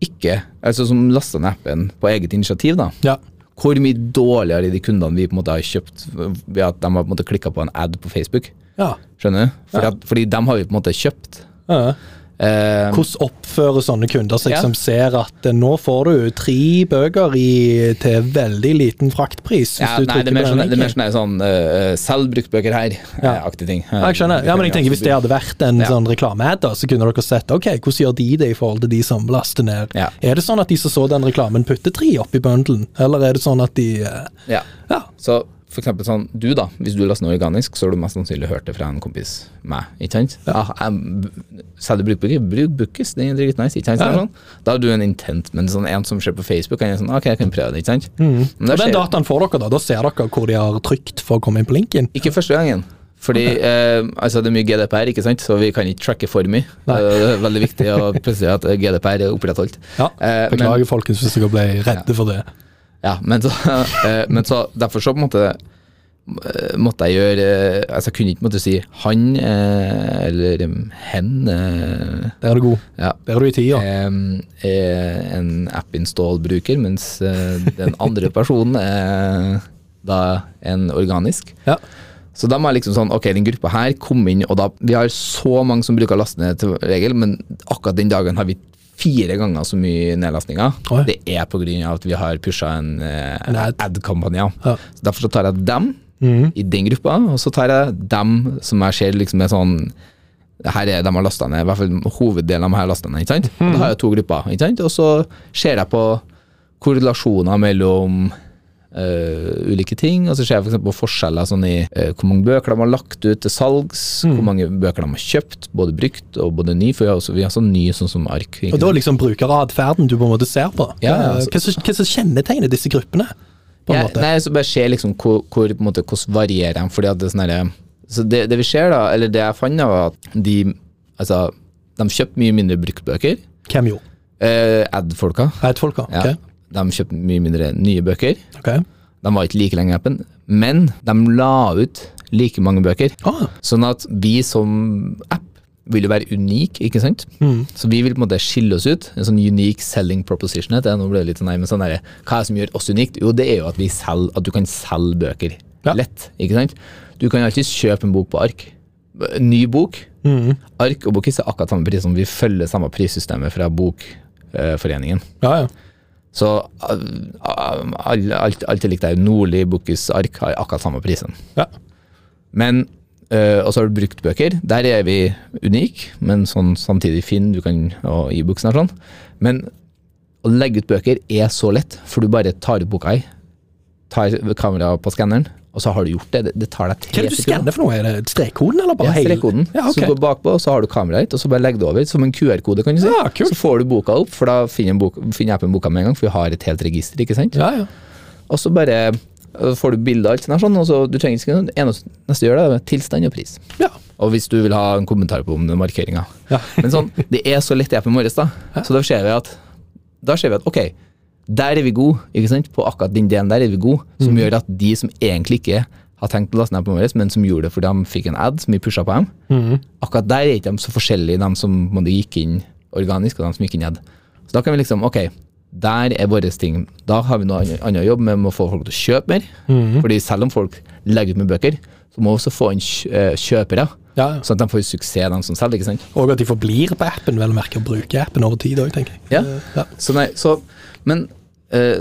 ikke, altså som laster ned appen på eget initiativ, da. Ja. Hvor mye dårligere er de kundene vi på en måte har kjøpt ved at de har på en måte klikka på en ad på Facebook? ja. Skjønner du? Fordi, ja. fordi dem har vi på en måte kjøpt. ja. Eh, Hvordan oppfører sånne kunder seg Ja. som ser at eh, nå får du tre bøker i, til veldig liten fraktpris? Hvis ja, du nei, det er mer sånn, sånn, sånn uh, selvbruktbøker her, Ja. aktig ting. Ja, jeg skjønner. Ja, men jeg tenker Hvis det hadde vært en Ja. sånn reklamead, så kunne dere sett ok, hvordan gjør de det i forhold til de som laster ned. Ja. Er det sånn at de som så den reklamen, putter tre oppi bundlen, eller er det sånn at de uh, Ja. Ja. Så for eksempel sånn, du da, hvis du laster noe organisk, så har du mest sannsynlig hørt det fra en kompis, meg, ikke sant? Ja. jeg selger bruktbøker, bruk Bookies, den er dritnice, ikke sant? Ja, ja. Sånn. Da har du en intent, men sånn en som ser på Facebook, han er sånn, ok, jeg kan prøve det, ikke sant? mm. Men Den dataen får dere, da. Da ser dere hvor de har trykt for å komme inn på linken. Ikke første gangen. Fordi eh, altså det er mye GDPR, ikke sant? så vi kan ikke tracke for mye. Nei. Eh, Det er veldig viktig å presisere at GDPR er opprettholdt. Ja, Eh, men- Beklager, folkens, hvis dere ble redde for det. Ja, men så, eh, men så derfor så på en måte eh, måtte jeg gjøre eh, Altså jeg kunne ikke måtte si han eller hen. Der er du god. ja, Der er du i tida. er en app-install-bruker, mens den andre personen er da en organisk. Ja. Så da må jeg liksom sånn, ok, den gruppa her kom inn, og da, vi har så mange som bruker å laste ned til regel, men akkurat den dagen har vi fire ganger så mye nedlastninger. Oi. Det er av at vi har pusha en, eh, En ad. ad-kampanje. Ja. Så derfor så tar jeg dem mm. i den gruppa, og så tar jeg dem som jeg ser liksom er sånn her er de har lasta ned, i hvert fall hoveddelen av dem har lasta ned. ikke sant? Mm. Da har jeg to grupper, ikke sant? og så ser jeg på korrelasjoner mellom øh, ulike ting, og så ser jeg for eksempel forskjeller sånn i uh, hvor mange bøker de har lagt ut til salgs, hvor mange bøker de har kjøpt, både brukt og både ny, for vi har, også, vi har sånn ny sånn som ark. Og da liksom brukeratferden du på en måte ser på. Ja, ja, Hva, altså- hva, som- hva som kjennetegner disse gruppene? På en Ja, måte. nei, så bare ser liksom hvor, hvor på en måte, hvordan varierer de, fordi at det er sånn Så det, det vi ser da, eller det jeg fant da, var at de Altså, de kjøpte mye mindre bruktbøker. Hvem gjorde? Eh, Ad-folka. ok. Ja. De kjøpte mye mindre nye bøker. Okay. De var ikke like lenge i appen, men de la ut like mange bøker. Ah, Sånn at vi som app vil jo være unik, ikke sant? Mm. Så vi vil på en måte skille oss ut. En sånn unique selling proposition det. Nå ble det litt sånn, nei, men sånn der, Hva er det som gjør oss unikt? Jo, det er jo at, vi selger, at du kan selge bøker Ja. lett. ikke sant? Du kan alltid kjøpe en bok på ark. Ny bok. mm. Ark og Bokis er akkurat samme pris som vi følger samme prissystemet fra Bokforeningen. Ja, ja. Så uh, alt, alt, alt der. Nordli, Bukkis, Ark har akkurat samme prisen. ja. Men Uh, Og så har du bruktbøker. Der er vi unike, men sånn samtidig Finn du kan, og e-books og sånn. Men å legge ut bøker er så lett, for du bare tar ut boka i, tar kameraet på skanneren, og så har du gjort det. Det, tar deg Hva er tre det du skanner for noe? Er det strekkoden, eller bare Ja, strekkoden. Ja, Så ok. du går bakpå, så har du kameraet ditt, og så bare legger du over som en QR-kode, kan du si. Ja. Så får du boka opp, for da finner, en bok, finner appen boka med en gang, for vi har et helt register, ikke sant. ja, ja. Og så bare øh, får du bilde av alt sånn sånn, og så du trenger ikke eneste neste gjør, det er tilstand og pris. ja. Og hvis du vil ha en kommentar på om den markeringa. Ja. Men sånn, det er så lett i appen vår, da. Så da ser vi at da ser vi at ok, der er vi gode, ikke sant? på akkurat den delen der er vi gode, som gjør at de som egentlig ikke har tenkt å laste ned på vår, men som gjorde det fordi de fikk en ad som vi pusha på dem, mm. akkurat der er ikke de så forskjellige, de som måtte, gikk inn organisk, og de som gikk inn ad. Så da kan vi liksom, ok, der er våre ting. Da har vi noe annet- å jobb med å få folk til å kjøpe mer. Mm. Fordi selv om folk legger ut med bøker, så må vi også få inn eh, kjøpere. ja. Sånn at de får suksess, de som selger. ikke sant? Og at de forblir på appen, vel å merke, og bruker appen over tid òg, tenker jeg. Ja. Ja. Så nei, så, men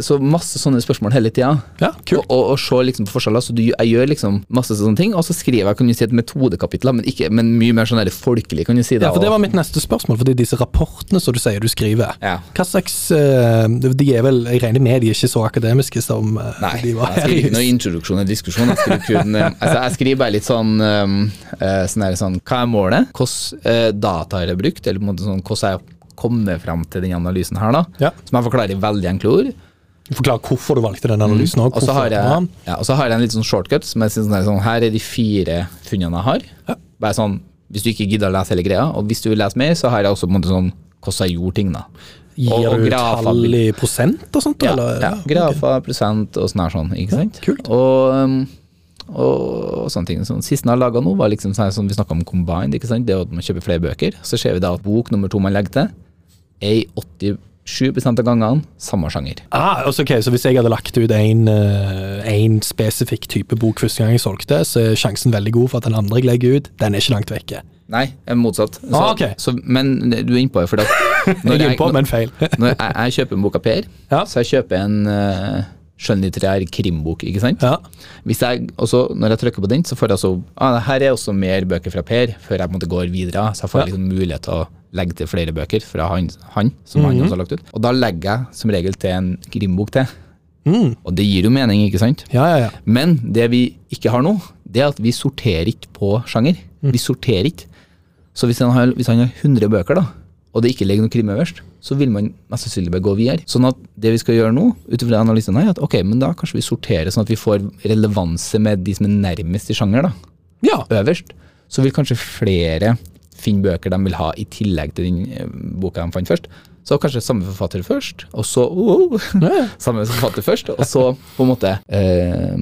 så masse sånne spørsmål hele tida. ja. Og, og, og se liksom på forskjeller. Så du, jeg gjør liksom masse sånne ting, og så skriver jeg kan du si, et metodekapittel, men, ikke, men mye mer sånn folkelig, kan du si. det. Ja, for Det var mitt neste spørsmål, fordi disse rapportene som du sier du skriver Ja. Hva slags eh, De er vel, jeg regner med de er ikke så akademiske som eh, Nei, de var her i skriver ikke noe introduksjon eller diskusjon. Jeg skriver, kun, eh, altså, jeg skriver bare litt sånn, eh, sånn, her, sånn Hva er målet? Uh, data jeg brukt? Eller på en måte sånn, hvordan er jeg kommet frem til den analysen her? da? Ja. Som jeg forklarer i veldig enkle ord. Forklar hvorfor du valgte den analysen Mm. Og så har, jeg- ja, og så har jeg en litt sånn shortcut som jeg synes er sånn, her er de fire funnene jeg har. Ja. Bare sånn, Hvis du ikke gidder å lese hele greia, og hvis du vil lese mer, så har jeg også på en måte sånn hvordan jeg gjorde ting. da. Gir og- og du grafer- tall i prosent og sånt? Ja, eller? ja, ok. okay. prosent og sånn her sånn, ikke sant? kult. Og, um, og sånne ting. Sånn, Siste jeg har laga nå, var liksom sånn, sånn vi snakka om combined, ikke sant? det at man kjøper flere bøker. Så ser vi da at bok nummer to man legger til, er i 87 av gangene samme sjanger. Ah, altså, ok, Så hvis jeg hadde lagt ut en, eh, spesifikk type bok første gang jeg solgte, så er sjansen veldig god for at den andre jeg legger ut, den er ikke langt vekke. Nei, motsatt. Så, Ah, okay. så, men du er innpå det, når Jeg er jeg, men feil. når jeg, jeg kjøper en bok av Per, Ja. så jeg kjøper en uh, skjønnlitterær krimbok, ikke sant? ja. Hvis jeg, også, når jeg trykker på den, så får jeg så ah, Her er også mer bøker fra Per, før jeg på en måte går videre. Så jeg får Ja. liksom mulighet til å legge til flere bøker fra han, han som han også har lagt ut. Og da legger jeg som regel til en krimbok til. Mm. Og det gir jo mening, ikke sant? ja, ja, ja. Men det vi ikke har nå, det er at vi sorterer ikke på sjanger. Mm. Vi sorterer ikke. Så hvis han, har, hvis han har 100 bøker, da, og det ikke ligger noe krim øverst, så vil man mest sannsynlig bare gå videre. Sånn at det vi skal gjøre nå, ut ifra analysen er at ok, men da kanskje vi sorterer sånn at vi får relevanse med de som er nærmest i sjanger, da, ja. øverst. Så vil kanskje flere finne bøker de vil ha i tillegg til den eh, boka de fant først. Så kanskje samme forfatter først, og så oh, Ja. Samme forfatter først, og så på en måte eh,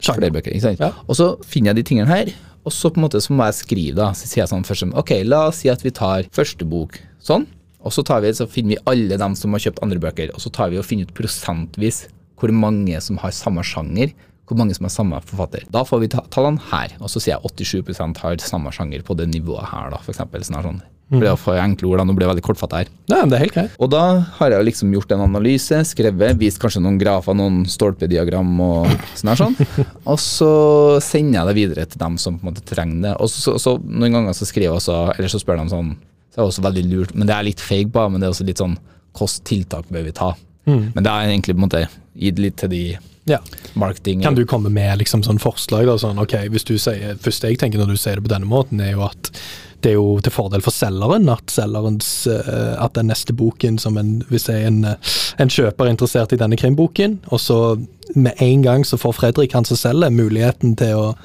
flere bøker. Ikke sant? Ja. Og så finner jeg de tingene her, og så på en måte så må jeg skrive, da. Så sier jeg sånn først Ok, la oss si at vi tar første bok sånn, og så, tar vi, så finner vi alle dem som har kjøpt andre bøker, og så tar vi og finner ut prosentvis hvor mange som har samme sjanger, hvor mange som har samme forfatter. Da får vi ta- tallene her, og så sier jeg 87% har samme sjanger på det nivået her, da, for eksempel. Sånn her sånn. Det blir for enkle ord, da. Nå blir det veldig kortfattet her. Nei, men det er helt greit. Og da har jeg liksom gjort en analyse, skrevet, vist kanskje noen grafer, noen stolpediagram og sånn her sånn. Og så sender jeg det videre til dem som på en måte trenger det. Og så, så noen ganger så skriver jeg også, eller så spør de sånn, så er også veldig lurt, men det er litt feig på, men det er også litt sånn, hvilke tiltak bør vi ta? Men det er egentlig på en måte gitt litt til de Ja. marketing. Kan du komme med liksom sånn forslag? da, sånn, ok, hvis du sier, første jeg tenker når du sier det på denne måten, er jo at det er jo til fordel for selgeren at selgerens, eh, at den neste boken som en, hvis jeg er en, eh, en kjøper er interessert i denne krimboken, og så med en gang så får Fredrik, han som selger, muligheten til å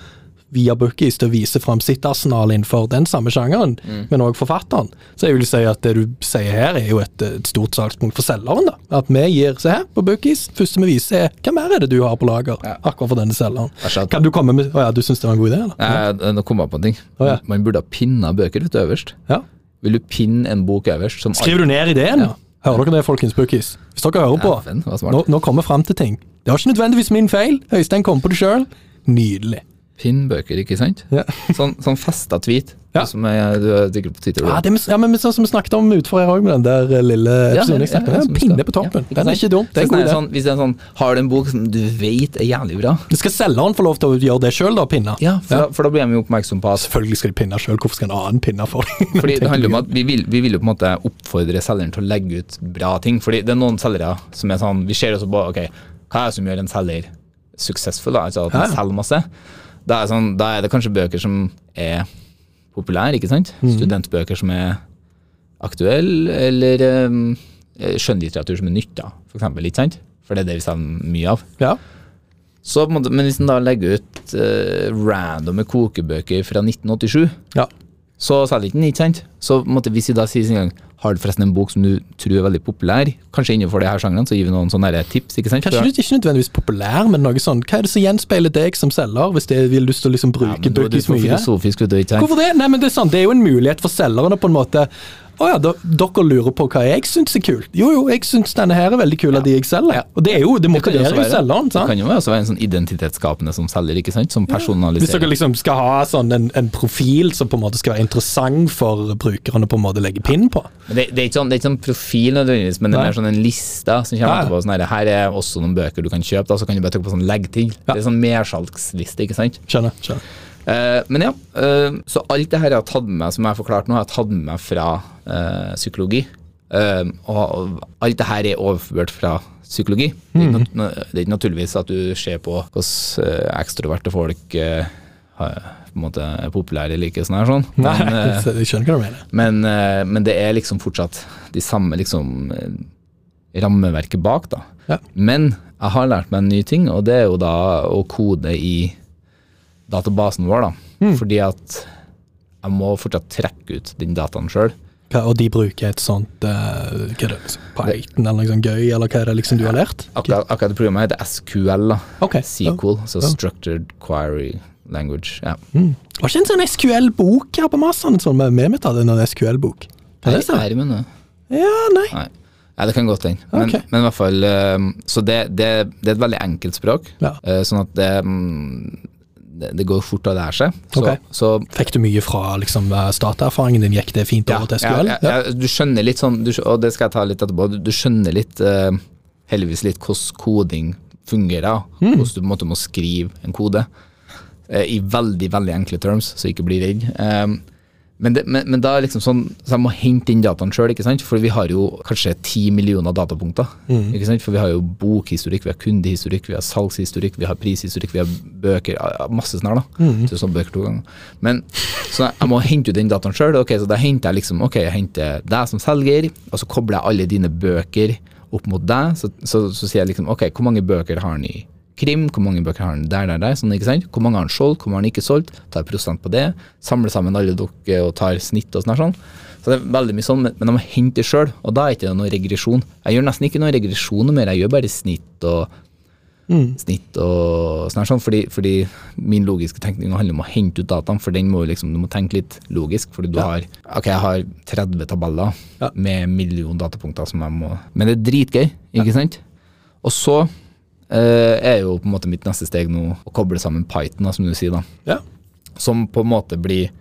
via Bookies til å vise fram sitt arsenal innenfor den samme sjangeren, men òg forfatteren. Så jeg vil si at det du sier her, er jo et, et stort salgspunkt for selgeren. da. At vi gir Se her, på Bookies, første vi viser er hva mer er det du har på lager Ja. akkurat for denne selgeren. Kan du komme med Å ja, du syns det var en god idé, eller? Ja, Nå kom jeg på en ting. Å, ja. Man burde ha pinna bøker vet du, øverst. Ja. Vil du pinne en bok øverst? Som Skriver du ned ideen? Ja. Hører dere det, folkens Bookies? Hvis dere hører på, ja, nå, nå kommer vi fram til ting. Det var ikke nødvendigvis min feil. Øystein kom på det sjøl. Nydelig. Pinnbøker, ikke sant? Ja. Sånn, sånn festa tweet. Ja. Som er, du er sikkert på Twitter. Ja, det ja, men sånn som vi snakket om utfor her òg, med den der eh, lille episoden jeg snakket om. vi Pinne på toppen. ja, den er ikke dum. Det er god sånn, idé. sånn, hvis det er sånn, Har du en bok som du vet er jævlig bra? Du Skal selgeren få lov til å gjøre det sjøl, da? Pinne? Ja, for, Da, for da blir de oppmerksom på at Selvfølgelig skal de pinne sjøl. Hvorfor skal en annen pinne for dem? Fordi det handler om at vi vil, vi vil jo på en måte oppfordre selgeren til å legge ut bra ting. Fordi det er noen selgere som er sånn Vi ser også på ok, hva er det som gjør en selger suksessfull, altså at han ja. selger masse. Da er, sånn, da er det kanskje bøker som er populære, ikke sant? Mm. Studentbøker som er aktuelle, eller um, skjønnlitteratur som er nytt, da, for eksempel. Ikke sant? For det er det vi savner mye av. Ja. Så, men hvis en da legger ut uh, randomme kokebøker fra 1987 ja. Så selger ikke den, ikke sant? Så måtte, hvis vi da sier sin gang Har du forresten en bok som du tror er veldig populær, kanskje innenfor det her sjangeren, så gir vi noen sånne tips, ikke sant? Kanskje du ikke nødvendigvis populær, men noe sånn Hva er det som gjenspeiler deg som selger, hvis det vil lyst til å liksom bruke ja, bøker er mye? Hvorfor det? Nei, men Det er sånn, det er jo en mulighet for selgerne på en måte Å ja, dere lurer på hva jeg syns er kult. Jo, jo, jeg syns denne her er veldig kul av de jeg selger. Ja. Og det er jo, det motiverer jo selgeren. Det kan jo også være en sånn identitetsskapende som selger, ikke sant? Som personaliserer. Hvis dere liksom skal ha sånn en, en profil som på en måte skal være interessant for brukerne på en måte legge pinn på. Men Det, det, er ikke sånn, det er ikke sånn profil nødvendigvis, men det er mer sånn en liste som kommer på. Sånn her, her er også noen bøker du kan kjøpe, da, så kan du bare trykke på sånn legg til. Det er sånn mersalgsliste, ikke sant? Skjønner. skjønner. Eh, men ja, eh, så alt det her jeg har tatt med meg, som jeg har forklart nå, har jeg tatt med meg fra eh, psykologi. Og, alt det her er overført fra psykologi. Det, er ikke det er ikke naturligvis at du ser på hvordan ekstroverte folk på en måte er populære eller ikke. sånn her sånn. Men, Nei, jeg skjønner hva du mener. men, men det er liksom fortsatt de samme liksom rammeverket bak, da. Ja. Men jeg har lært meg en ny ting, og det er jo da å kode i databasen vår, da. Mm. Fordi at jeg må fortsatt trekke ut den dataen sjøl. Og de bruker et sånt uh, hva er det, liksom, Python eller noe sånt gøy, eller hva er det liksom du har lært? Akkurat, akkurat det programmet heter SQL, da. Okay. SQL, så so Structured Query Language. Ja. Mm. Var ikke en sånn SQL-bok her på Masan? Sånn med meg hadde en SQL-bok. Nei, men, eh, Ja, nei. Nei. Ja, det kan godt hende. Men, okay. men i hvert fall eh, Så det, det, det er et veldig enkelt språk. Ja. eh, Sånn at det, mm, det, går fort av det her seg. Så, okay. så Fikk du mye fra liksom, starterfaringen din? Gikk det fint over til ja, SQL? ja, ja, du skjønner litt sånn, du, og det skal jeg ta litt etterpå, du, du skjønner litt uh, heldigvis litt hvordan koding fungerer. Mm. Hvordan du på en måte må skrive en kode Uh, i veldig, veldig enkle terms, så ikke bli redd. Eh, men, det, men, men da er liksom sånn, så jeg må hente inn dataen sjøl, for vi har jo kanskje ti millioner datapunkter. Mm. For vi har jo bokhistorikk, vi har kundehistorikk, vi har salgshistorikk, vi har prishistorikk, vi har bøker, masse sånn her, da. Mm. Tusen bøker to ganger. Men så jeg må hente ut den dataen sjøl. Okay, så da henter jeg liksom, ok, jeg henter deg som selger, og så kobler jeg alle dine bøker opp mot deg. Så, så, så sier jeg liksom, ok, hvor mange bøker har han i krim, hvor mange bøker har han der, der, der, sånn, ikke sant? Hvor mange har han solgt, hvor mange har han ikke solgt, tar prosent på det, samler sammen alle dere og tar snitt og sånn. sånn. Så det er veldig mye sånn, men jeg må hente det sjøl, og da er det ikke noe regresjon. Jeg gjør nesten ikke noe regresjon mer, jeg gjør bare snitt og snitt og sånn sånn, fordi, fordi min logiske tenkning handler om å hente ut dataen, for den må liksom, du må tenke litt logisk, fordi du Ja. har Ok, jeg har 30 tabeller Ja. med million datapunkter som jeg må Men det er dritgøy, ikke sant? Og så er jo på en måte mitt neste steg nå å koble sammen Python, som du sier, da. Ja. Som på en måte blir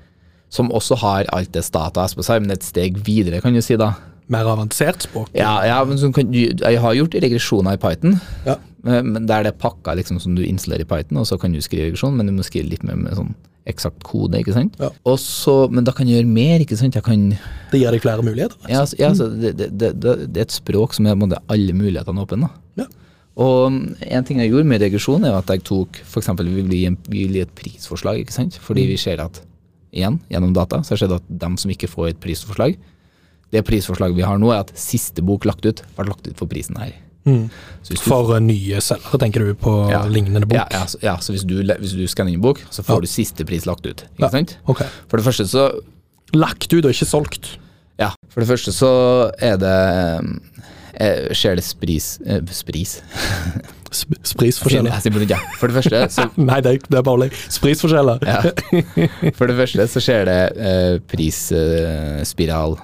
Som også har alt det Stata på seg, men et steg videre, kan du si, da. Mer avansert språk. Ja, ja kan jeg har gjort regresjoner i Python, Ja. men men der det er pakka liksom, som du installerer i Python, og så kan du skrive regresjon, men du må skrive litt mer med sånn eksakt kode, ikke sant? Ja. Og så, men da kan jeg gjøre mer, ikke sant? Jeg kan, Det gir deg flere muligheter. altså, ja, altså, det, det, det, det, er et språk som er alle mulighetene åpne. Ja. Og mm, en ting jeg gjorde med regresjon, er at jeg tok f.eks. vi vil gi en- vi vil gi et prisforslag, ikke sant? fordi vi ser at igjen, gjennom data, så har det skjedd at dem som ikke får et prisforslag, det prisforslaget vi har nå, er at siste bok lagt ut, ble lagt ut for prisen her. Mm. Du For nye selgere, tenker du på Ja. lignende bok? Ja, ja, så, ja, så hvis du, hvis du skanner inn bok, så får du siste pris lagt ut. Ikke sant? Okay. For det første så Lagt ut og ikke solgt. Ja, for det første så er det eh, Skjer det spris eh, Spris? Sp Sprisforskjeller. Ikke. For det første så Nei, det er, det er bare sprisforskjeller. ja. For det første så skjer det eh, prisspiral.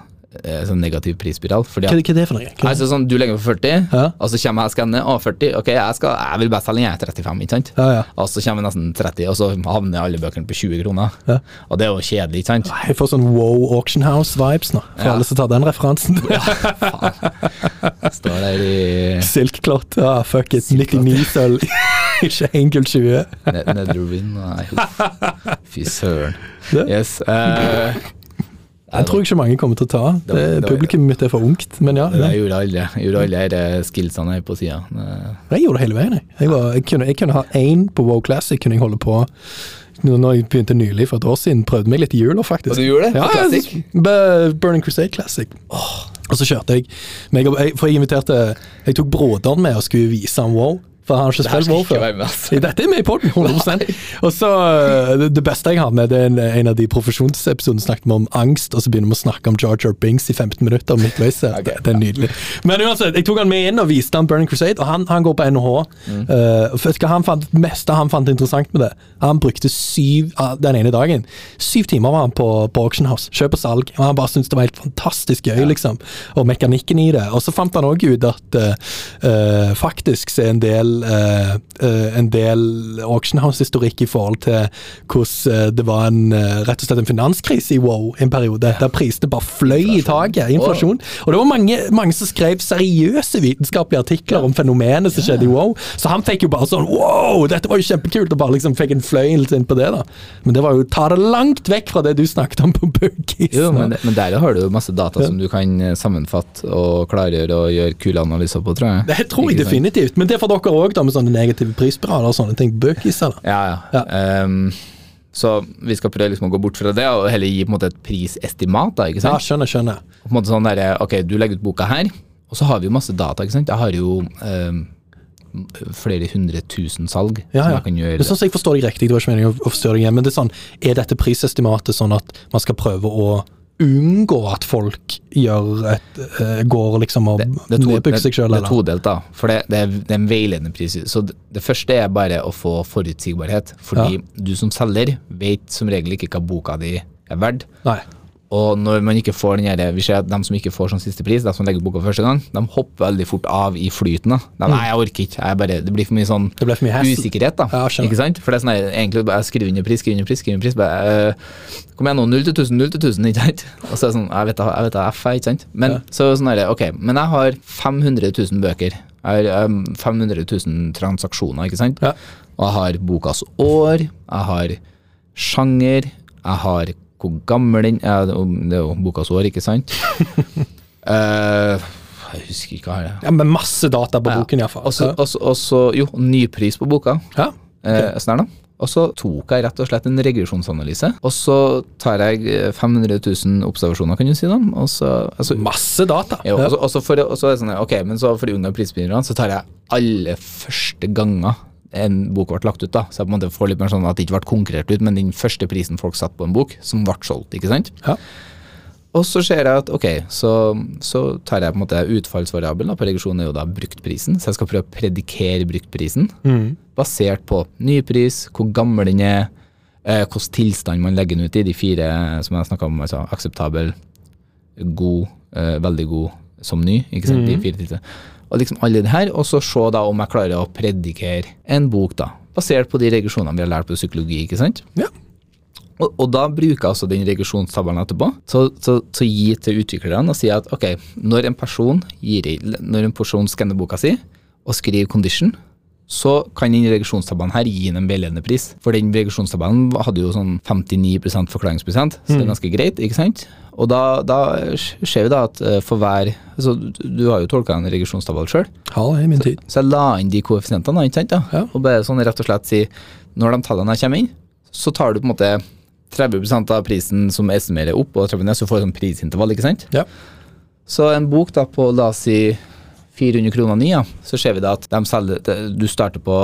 Eh, sånn negativ prisspiral. Fordi Hva, at hva er det for noe? Hva, Altså sånn, Du legger på 40, Ja. og så kommer jeg og skanner. Å, 40. Ok, jeg, skal, jeg vil bare selge jeg er 35, ikke sant? ja, ja. Og så kommer nesten 30, og så havner alle bøkene på 20 kroner. Ja. Og det er jo kjedelig, ikke sant? Jeg får sånn wow auction house-vibes nå, for alle som tar den referansen. ja, faen. Står der i Silkeklott, ja, fuck it. 99 sølv. ikke 1 gull 20. Nedre Netherwind. Nei. Fy søren. Yes. eh, Jeg tror ikke mange kommer til å ta. Det Det, Publikum mitt er for ungt, men ja. det jeg gjorde alle Jeg gjorde alle de skillsene her på sida. Jeg gjorde det hele veien, jeg. Var, jeg, kunne, jeg kunne ha én på Wow Classic, kunne jeg holde på når jeg begynte nylig for et år siden. Prøvde meg litt i jula, faktisk. Og du gjorde det? Ja, Classic? Burning Crusade Classic. Og så kjørte jeg For jeg inviterte Jeg tok broderen med og skulle vise ham Wow. For han har ikke spilt WoW før. altså. Dette er med i poden, 100 Og så øh, det, beste jeg har med, det er en, en av de profesjonsepisodene snakket vi om angst, og så begynner vi å snakke om Jar Jar Binks i 15 minutter midtveis. okay, Det, det er nydelig. Men uansett, jeg tok han med inn og viste han Burning Crusade, og han, han går på NHH. Mm. Uh, hva han fant, meste han fant interessant med det, han brukte syv ah, den ene dagen. Syv timer var han på, på Auction House, kjøp og salg, og han bare syntes det var helt fantastisk gøy, liksom. Og mekanikken i det. Og så fant han òg ut at uh, eh, faktisk så er en del eh, en del Auction House-historikk i forhold til hvordan eh, det var en rett og slett en finanskrise i WoW en periode, der prisene bare fløy i taket. Inflasjon. Og det var mange, mange som skrev seriøse vitenskapelige artikler om fenomenet som skjedde i WoW. Så han fikk jo bare sånn wow, dette var jo kjempekult, og bare liksom fikk en fløyelse inn på det. da. Men det var jo ta det langt vekk fra det du snakket om på Buggies. Jo, men, men der har du jo masse data som du kan sammenfatte og klargjøre og gjøre kule analyser på, tror jeg. Det tror jeg definitivt, men det får dere òg, med sånne negative prisspiraler og sånne ting. Bøkiser, da. Ja, ja. Ehm, så vi skal prøve liksom å gå bort fra det og heller gi på en måte et prisestimat. da, ikke Ja, skjønner, skjønner. På en måte sånn der, ok, Du legger ut boka her, og så har vi jo masse data. ikke sant? Jeg har jo um, flere hundre tusen salg Ja, som jeg kan gjøre. Men sånn at jeg forstår deg riktig, det var ikke meningen å- forstyrre deg igjen, men det er sånn, er dette prisestimatet sånn at man skal prøve å unngå at folk et, eh, går liksom og er nedbygger seg sjøl, det er todelt, da. For det, det, er, det er en veiledende pris. Så det, det første er bare å få forutsigbarhet. Fordi du som selger vet som regel ikke hva boka di er verdt. Nei. Og når man ikke får den her, vi ser at de som ikke får sånn siste pris, de som legger boka første gang, de hopper veldig fort av i flyten. da. De, Nei, jeg orker ikke. Jeg bare, det blir for mye sånn for mye usikkerhet, da. Ja, ikke sant? For det er sånn her, egentlig bare skriver under pris, skriver under pris, skriver under pris. Bare, øh, kom igjen nå, 0 til 1000, 0 til 1000, ikke sant? Og så er det sånn, jeg vet da, jeg vet da, F er, ikke sant? Men Ja. så sånn her, ok, men jeg har 500 000 bøker. Jeg har um, 500 000 transaksjoner, ikke sant? Ja. Og jeg har bokas år, jeg har sjanger, jeg har hvor gammel den er. Det er jo bokas år, ikke sant? uh, jeg husker ikke hva det er. Ja, men masse data på boken, iallfall. Og så, jo, ny jo, nypris på boka. Ja. Eh, sånn er det. Og så tok jeg rett og slett en regresjonsanalyse. Og så tar jeg eh, 500 000 observasjoner, kan du si. da. Og så, altså, Masse data. jo, Ja. og så- og så for, og så er det sånn, ok, men så for de unge prisspillerne, så tar jeg alle første ganger en bok ble lagt ut, da. Så jeg på en måte får litt mer sånn at det ikke ble konkurrert ut, men den første prisen folk satte på en bok, som ble solgt, ikke sant. Ja. Og så ser jeg at ok, så, så tar jeg på en måte utfallsvariabelen på regresjon er jo da bruktprisen, så jeg skal prøve å predikere bruktprisen. Basert på nypris, hvor gammel den er, eh, hvilken tilstand man legger den ut i, de fire som jeg snakka om, altså akseptabel, god, eh, veldig god som ny, ikke sant, de fire tilstandene. Og liksom alle det her, og så se da om jeg klarer å predikere en bok da, basert på de regresjonene vi har lært på psykologi, ikke sant? Ja. Og, og da bruker jeg altså den regresjonstabellen etterpå til så, så gi til utviklerne og si at ok, når en person gir når en person skanner boka si og skriver condition, så kan den regresjonstabellen her gi en veiledende pris. For den regresjonstabellen hadde jo sånn 59% forklaringsprosent, så det er ganske greit, ikke sant? Og da, da ser vi da at eh, for hver altså Du har jo tolka en regresjonstabell sjøl. Ja, i min tid. Så jeg la inn de koeffisientene, ikke sant? da? Ja. Og bare sånn rett og slett si Når de tallene her kommer inn, så tar du på en måte 30% av prisen som estimerer opp, og 30 ned, så får du sånn prisintervall, ikke sant? Ja. Så en bok da på la oss si 400 kroner nye, så ser vi da at de selger, du starter på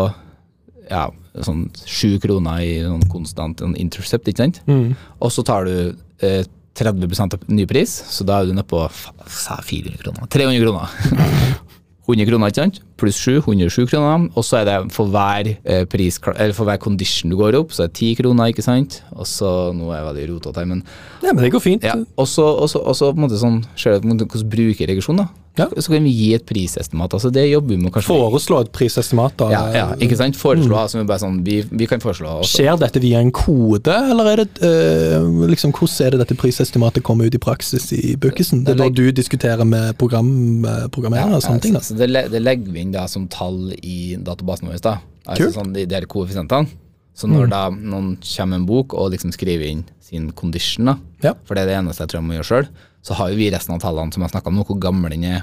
ja, sånn 7 kroner i sånn konstant sånn intercept, ikke sant? Og så tar du eh, 30 av nypris, så da er du nede på fa- sa jeg 400 kroner, 300 kroner. 100 kroner, ikke sant? Pluss 7, 107 kroner. Og så er det for hver, eh, pris, eller for hver condition du går opp, så er det 10 kroner, ikke sant? Og så, nå er jeg veldig rotete her, men ja, men det går fint. ja. Og så og så- og så på en måte sånn, ser du hvordan bruker regresjon, da. Ja. Så kan vi gi et prisestimat. altså Det jobber vi med kanskje. Foreslå et prisestimat. da. ja, ja, ikke sant? Foreslå, altså, vi bare sånn, vi, vi kan foreslå også. Skjer dette via en kode, eller er det øh, liksom, hvordan er det dette prisestimatet kommer ut i praksis i Bookisen? Det er da du diskuterer med program, eh, programmerere og sånne ting? da. Så, det, det legger vi inn da som tall i databasen vår. da. Altså sånn de, de her koeffisientene. Så når da noen kommer med en bok og liksom skriver inn sin condition, da, Ja. for det er det eneste jeg tror jeg må gjøre sjøl, så har jo vi resten av tallene som jeg snakka om hvor gammel den er,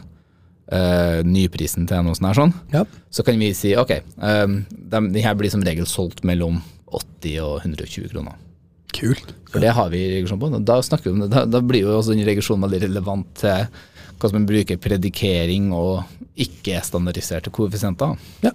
øh, nyprisen til noe sånt her sånn. Ja. Så kan vi si ok, um, de, de her blir som regel solgt mellom 80 og 120 kroner. Kult. For det har vi regresjon på. Da snakker vi om det. Da, da blir jo også den regresjonen veldig relevant til hva som man bruker predikering og ikke-standardiserte koeffisienter. Ja.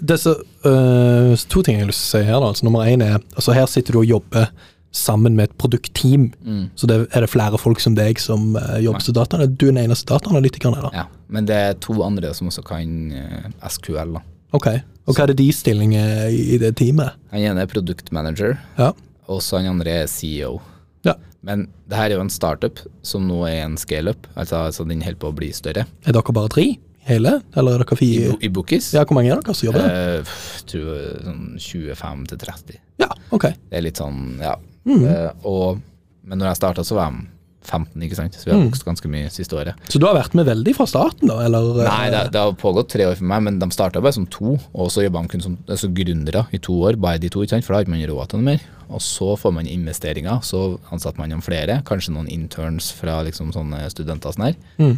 Så, øh, to ting jeg har lyst til å si her. da. Altså, nummer én er altså Her sitter du og jobber sammen med et produktteam. Så det er det flere folk som deg som uh, jobber som data. Du er den eneste dataanalytikeren her, da. Ja. Men det er to andre som også kan uh, SQL. da. Ok. Og hva er det de stillinger i, i det teamet? Han ene er produktmanager, Ja. og så han andre er CEO. ja. Men det her er jo en startup som nå er en scale-up, altså, altså den holder på å bli større. Er dere bare tre? Hele? Eller er dere I, fire? I, i Bookis Ja, hvor mange er dere som jobber der? Jeg tror sånn 25 til 30. Ja, ok. Det er litt sånn, ja. Mm. Uh, og, men når jeg starta, så var de 15, ikke sant. Så vi har Mm. vokst ganske mye siste året. Så du har vært med veldig fra starten, da? Eller? øh, Nei, det, det har pågått tre år for meg, men de starta bare som to. Og så jobba de kun som altså gründere i to år, bare de to, ikke sant? for da har ikke man råd til noe mer. Og så får man investeringer, så ansatte man dem flere. Kanskje noen interns fra liksom sånne studenter og sånn her. Mm.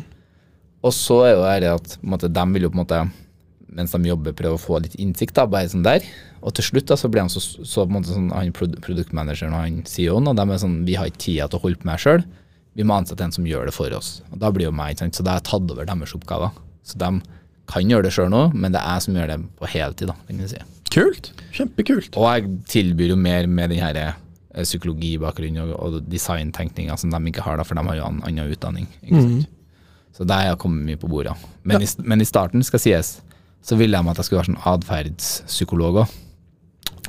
Og så er jo det at måte, de vil jo på en måte, mens de jobber, prøve å få litt innsikt, da, bare sånn der. Og til slutt da, så blir han så, så på en måte sånn, han produktmanageren og han CEO-en, og de er sånn, vi har ikke tida til å holde på med sjøl. Vi må ansette en som gjør det for oss. Og da blir jo meg, ikke sant? så da har jeg tatt over deres oppgaver. Så de kan gjøre det sjøl nå, men det er jeg som gjør det på heltid, da, kan jeg si. Kult. Kjempekult. Og jeg tilbyr jo mer med den her eh, psykologibakgrunnen og, og designtenkninga som de ikke har, da, for de har jo an, annen utdanning. Ikke sant? Så der har jeg kommet mye på bordet. Men, i, men i starten, skal sies, så ville jeg meg at jeg skulle være sånn atferdspsykolog òg.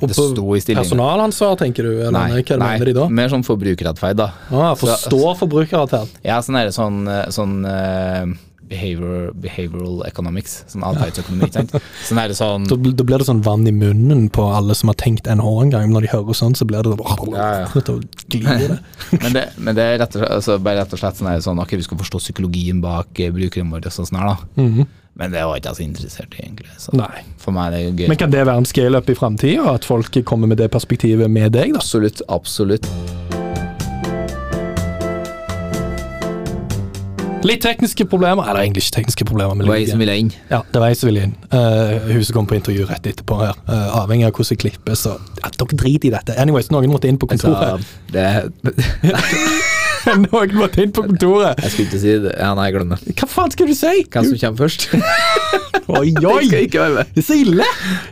Og Det sto i stillingen. Personalansvar, tenker du? Eller nei, hva nei, mener de da? mer sånn forbrukeratferd, da. Ah, forstå forbrukeratferd. Ja, sånn er det sånn, eh, sånn eh, behavior, behavioral economics. Sånn atferdsøkonomi. Sånn er det sånn Da, da blir det sånn vann i munnen på alle som har tenkt NH en gang. Når de hører sånn, så blir det sånn Ja, ja. Men, det, men det er rett og altså, bare rett og slett sånn, er det sånn ok, vi skal forstå psykologien bak eh, brukerne våre og sånn her, da. -hmm. Men det var ikke jeg så interessert i, egentlig. Så Nei. for meg er det gøy. Men kan det være en scale-up i framtida? At folk kommer med det perspektivet med deg? da? Absolutt, absolutt. Litt tekniske problemer. Eller egentlig ikke tekniske problemer. Det var jeg som ville inn. Ja, det var jeg som ville inn. Uh, huset kom på intervju rett etterpå her. Uh, avhengig av hvordan jeg klipper, så ja, Dere driter i dette. Anyways, noen måtte inn på Altså, kontoret. det, noen måtte inn på kontoret. Jeg skulle ikke si det. Ja, nei, glem det. Hva faen skal du si? Hvem som kommer først? Oi, oi! Det. Det er så ille!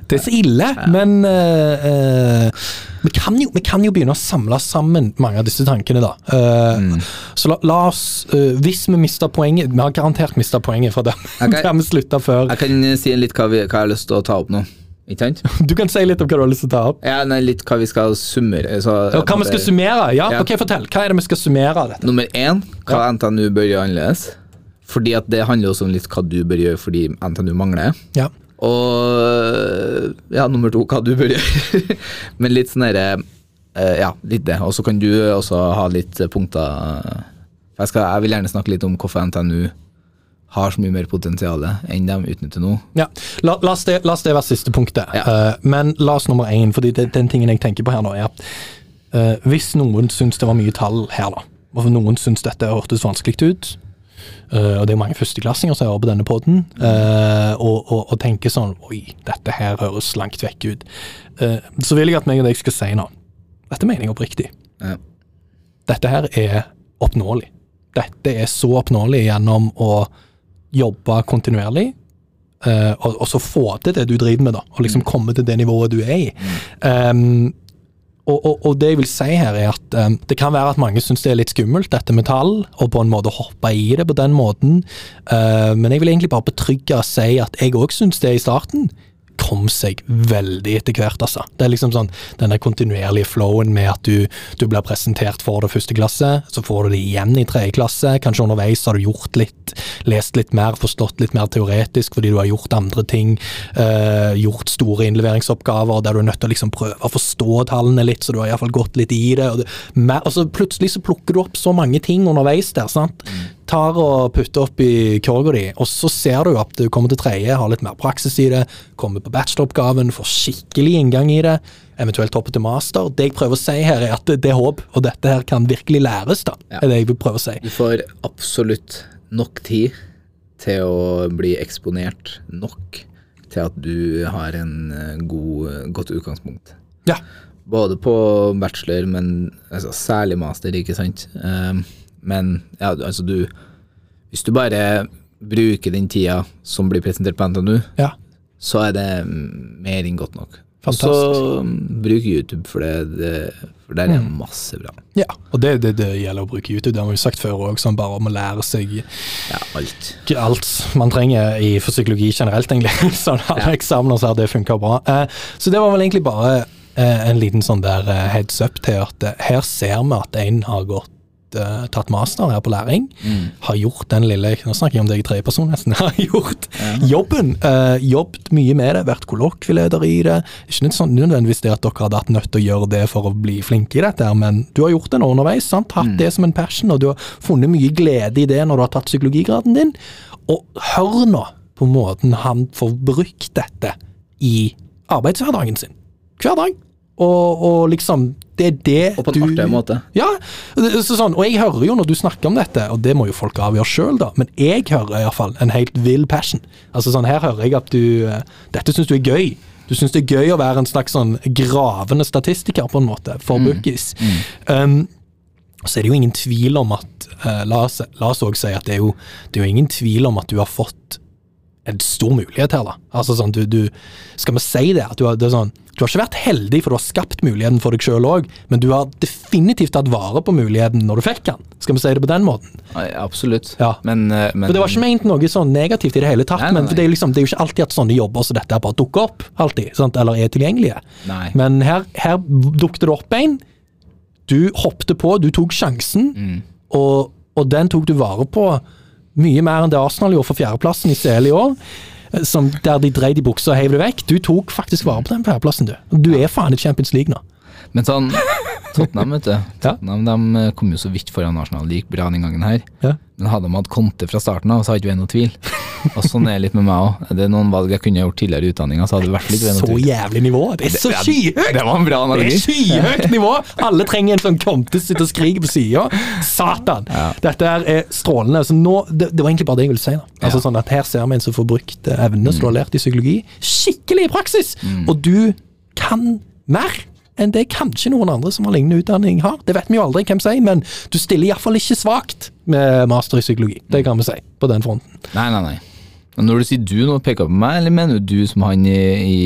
Det er så ille, men uh, uh, vi, kan jo, vi kan jo begynne å samle sammen mange av disse tankene, da. Eh, Så la, la oss Hvis vi mister poenget Vi har garantert mista poenget fra der, vi slutta før. Jeg kan si litt hva, vi, hva jeg har lyst til å ta opp nå. Ikke sant? Du kan si litt om hva du har lyst til å ta opp. Ja, nei, litt hva vi skal summere. Så, ja, hva vi skal summere? Ja, Ja. ok, fortell. Hva er det vi skal summere av dette? Nummer én, hva NTNU bør gjøre annerledes. Fordi at det handler også om litt hva du bør gjøre fordi NTNU mangler. Ja. Og ja, nummer to, hva du bør gjøre. Men litt sånn derre eh, Ja, litt det. Og så kan du også ha litt punkter jeg, skal, jeg vil gjerne snakke litt om hvorfor NTNU har så mye mer potensial enn de utnytter nå. Ja, la, la, oss det, la oss det være siste punktet. Ja. uh, men la oss nummer én, fordi det, den tingen jeg tenker på her nå, er at uh, hvis noen syns det var mye tall her, da, og noen syns dette hørtes vanskelig ut, Uh, og det er mange førsteklassinger som hører på denne poden, og, og, og tenker sånn Oi, dette her høres langt vekk ut. Uh, så vil jeg at meg og deg skal si nå. Dette mener jeg oppriktig. Ja. Dette her er oppnåelig. Dette er så oppnåelig gjennom å jobbe kontinuerlig, Uh, og, og så få til det du driver med, da. Og liksom komme til det nivået du er i. Um, og, og, og det jeg vil si her, er at um, det kan være at mange syns det er litt skummelt, dette med tall, og på en måte hoppe i det på den måten. Uh, men jeg vil egentlig bare betrygge og si at jeg òg syns det i starten kom seg veldig etter hvert, altså. Det er liksom sånn denne kontinuerlige flowen med at du, du blir presentert for det første klasse, så får du det igjen i tredje klasse, kanskje underveis har du gjort litt, lest litt mer, forstått litt mer teoretisk fordi du har gjort andre ting, Øh, gjort store innleveringsoppgaver der du er nødt til å liksom prøve å forstå tallene litt, så du har iallfall gått litt i det. Og det mer, så plutselig så plukker du opp så mange ting underveis der, sant. Tar og putter opp i korga di, og så ser du at du kommer til tredje, har litt mer praksis i det, kommer på bacheloroppgaven, får skikkelig inngang i det, eventuelt hopper til master. Det jeg prøver å si her, er at det er håp, og dette her kan virkelig læres, da. Ja. er det jeg vil prøve å si. Du får absolutt nok tid til å bli eksponert nok til at du har en eh, god, godt utgangspunkt. Ja. Både på bachelor, men altså, særlig master, ikke sant. Um, men ja, altså du Hvis du bare bruker den tida som blir presentert på NTNU, ja. så er det mm, mer enn godt nok. Fantastisk. Så mm, bruk YouTube, for, det, det, for der er Mm. masse bra. Ja, og det, det, det gjelder å bruke YouTube. Det har vi jo sagt før òg, sånn bare om å lære seg Ja, alt. alt man trenger i for psykologi generelt, egentlig. Sånn alle Ja. eksamener så har det funka bra. Eh, så det var vel egentlig bare eh, en liten sånn der eh, heads up til at eh, her ser vi at en har gått eh, tatt master her på læring, Mm. har gjort den lille Nå snakker jeg om deg i tredjeperson, nesten. Har gjort Ja. jobben. Uh, jobbet mye med det, vært kollokvieleder i det. Ikke sånn, nødvendigvis det at dere hadde hatt nødt til å gjøre det for å bli flinke i dette, men du har gjort det nå underveis. sant? Hatt det som en passion, og du har funnet mye glede i det når du har tatt psykologigraden din. Og hør nå på måten han får brukt dette i arbeidshverdagen sin. Hver dag. Og, og liksom Det er det Og på en artig måte. ja, så sånn, og jeg hører jo når du snakker om dette, og det må jo folk avgjøre sjøl, da, men jeg hører iallfall en helt vill passion. Altså sånn, Her hører jeg at du eh, Dette syns du er gøy. Du syns det er gøy å være en slags sånn gravende statistiker, på en måte, for Bookis. Um, så er det jo ingen tvil om at uh, La oss også si at det er, jo, det er jo ingen tvil om at du har fått en stor mulighet her, da. Altså sånn, du, du Skal vi si det? At du har, det sånn, du har ikke vært heldig, for du har skapt muligheten for deg sjøl òg, men du har definitivt tatt vare på muligheten når du fikk den. Skal vi si det på den måten? Absolutt. Ja. Men, eh, men For Det var ikke ment noe sånn negativt i det hele tatt, Nei, nei, men det, er liksom, det er jo ikke alltid at sånne jobber som dette bare dukker opp, alltid, sant? eller er tilgjengelige. Men her, her dukket det opp en. Du hoppte på, du tok sjansen, Mm. og, og den tok du vare på mye mer enn det Arsenal gjorde for fjerdeplassen i CL i år. eh, der de dreide i buksa og heiv det vekk. Du tok faktisk vare på den fjerdeplassen, du. Du er faen i Champions League nå. Men sånn Tottenham, vet du. Tottenham de kom jo så vidt foran Arsenal. Det gikk bra den gangen her. Ja. Men hadde de hatt Conte fra starten av, så hadde ikke vi noe tvil. Og sånn er det litt med meg òg. Det er noen valg jeg kunne gjort tidligere i utdanninga, så hadde det vært litt Så tvil. jævlig nivå. Det er så Det- skyhøyt! Det var en bra Det er skyhøyt nivå! Alle trenger en sånn Conte som sitter og skriker på sida. Satan! Ja. Dette er strålende. Så nå, det, det var egentlig bare det jeg ville si. da. Altså Ja. sånn at Her ser vi en som får brukt eh, evnene som du har lært i psykologi, skikkelig i praksis! Og du kan mer enn det kanskje noen andre som har lignende utdanning har. Det vet vi jo aldri hvem sier, men du stiller iallfall ikke svakt med master i psykologi. Det kan vi si på den fronten. Nei, nei, nei. Når du sier du, nå peker på meg, eller mener du du som han i, i,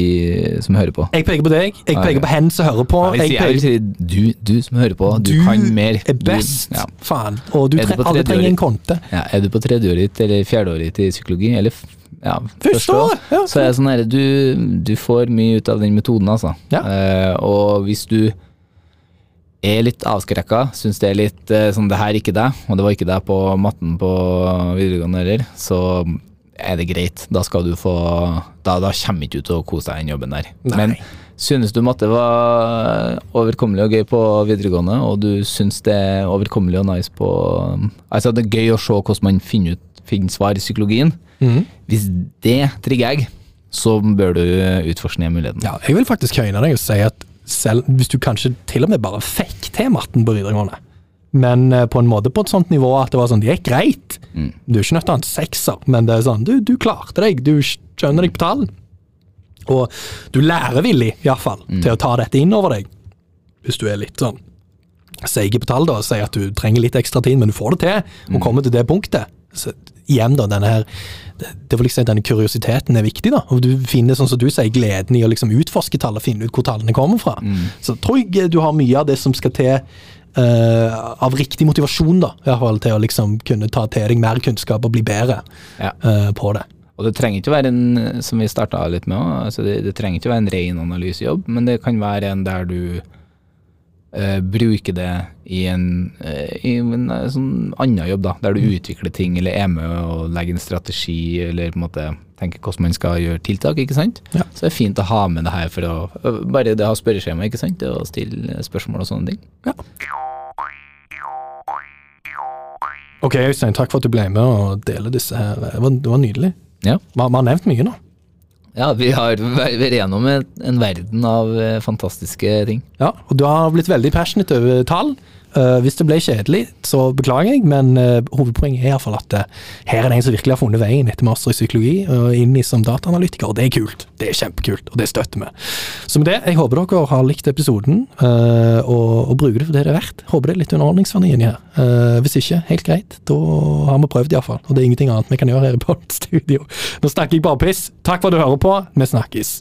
som hører på? Jeg peker på deg, jeg peker på hen som hører på. Jeg, jeg sier, sier du, du som hører på, du, kan mer. er best, ja. faen. Og du tre alle trenger en konte. Ja, er du på tredjeåret ditt eller fjerdeåret ditt i psykologi, eller ja, Første år, ja. så er det sånn her, du, du får mye ut av den metoden, altså. Ja. Uh, og hvis du er litt avskrekka, syns det er litt uh, sånn det her er ikke deg, og det var ikke deg på matten på videregående heller, så er det greit. Da skal du få Da, da kommer ikke du til å kose deg i den jobben der. Nei. Men synes du matte var overkommelig og gøy på videregående, og du syns det er overkommelig og nice på Altså, det er gøy å se hvordan man finner, ut, finner svar i psykologien. Mhm. Hvis det trigger jeg, så bør du utforske den muligheten. Ja, jeg vil faktisk høyne deg og si at selv hvis du kanskje til og med bare fikk til matten på videregående, men eh, på en måte på et sånt nivå at det var sånn, det gikk greit. Mm. Du er ikke nødt til å ha en sekser, men det er sånn, du, du klarte deg, du skjønner deg på tall. Og du lærer villig, iallfall, Mm. til å ta dette inn over deg. Hvis du er litt sånn seig på tall, da, og sier at du trenger litt ekstra tid, men du får det til, Mm. og kommer til det punktet. Så igjen, da, denne her det, var liksom denne kuriositeten er viktig, da. Og du finner, sånn som du sier, gleden i å liksom utforske tallene, finne ut hvor tallene kommer fra. Mm. Så tror jeg du har mye av det som skal til uh, av riktig motivasjon, da. I hvert fall til å liksom kunne ta til deg mer kunnskap og bli bedre Ja. uh, på det. Og det trenger ikke være en, som vi starta litt med altså det, det trenger ikke være en ren analysejobb, men det kan være en der du eh, bruke det i en, uh, i en uh, sånn annen jobb, da, der du utvikler ting eller er med og legger en strategi, eller på en måte tenker hvordan man skal gjøre tiltak, ikke sant. Ja. Så det er fint å ha med det her for å Bare det å ha spørreskjema, ikke sant, det å stille spørsmål og sånne ting. Ja. Ok, Øystein, takk for at du ble med og deler disse her. Det var, det var nydelig. Ja. Vi har nevnt mye nå. Ja, vi har vært gjennom en en verden av eh, fantastiske ting. Ja, og du har blitt veldig passionate over tall. Eh, hvis det ble kjedelig, så beklager jeg, men uh, hovedpoenget er iallfall at uh, her er det en som virkelig har funnet veien etter master i psykologi og inn i som dataanalytiker, og det er kult. Det er kjempekult, og det støtter vi. Så med det, jeg håper dere har likt episoden, og, og bruker det for det det er verdt. Håper det er litt underholdningsverdi inni her. Hvis ikke, helt greit. Da har vi prøvd iallfall, og det er ingenting annet vi kan gjøre her i Podstudio. Nå snakker jeg bare piss. Takk for at du hører på. Vi snakkes.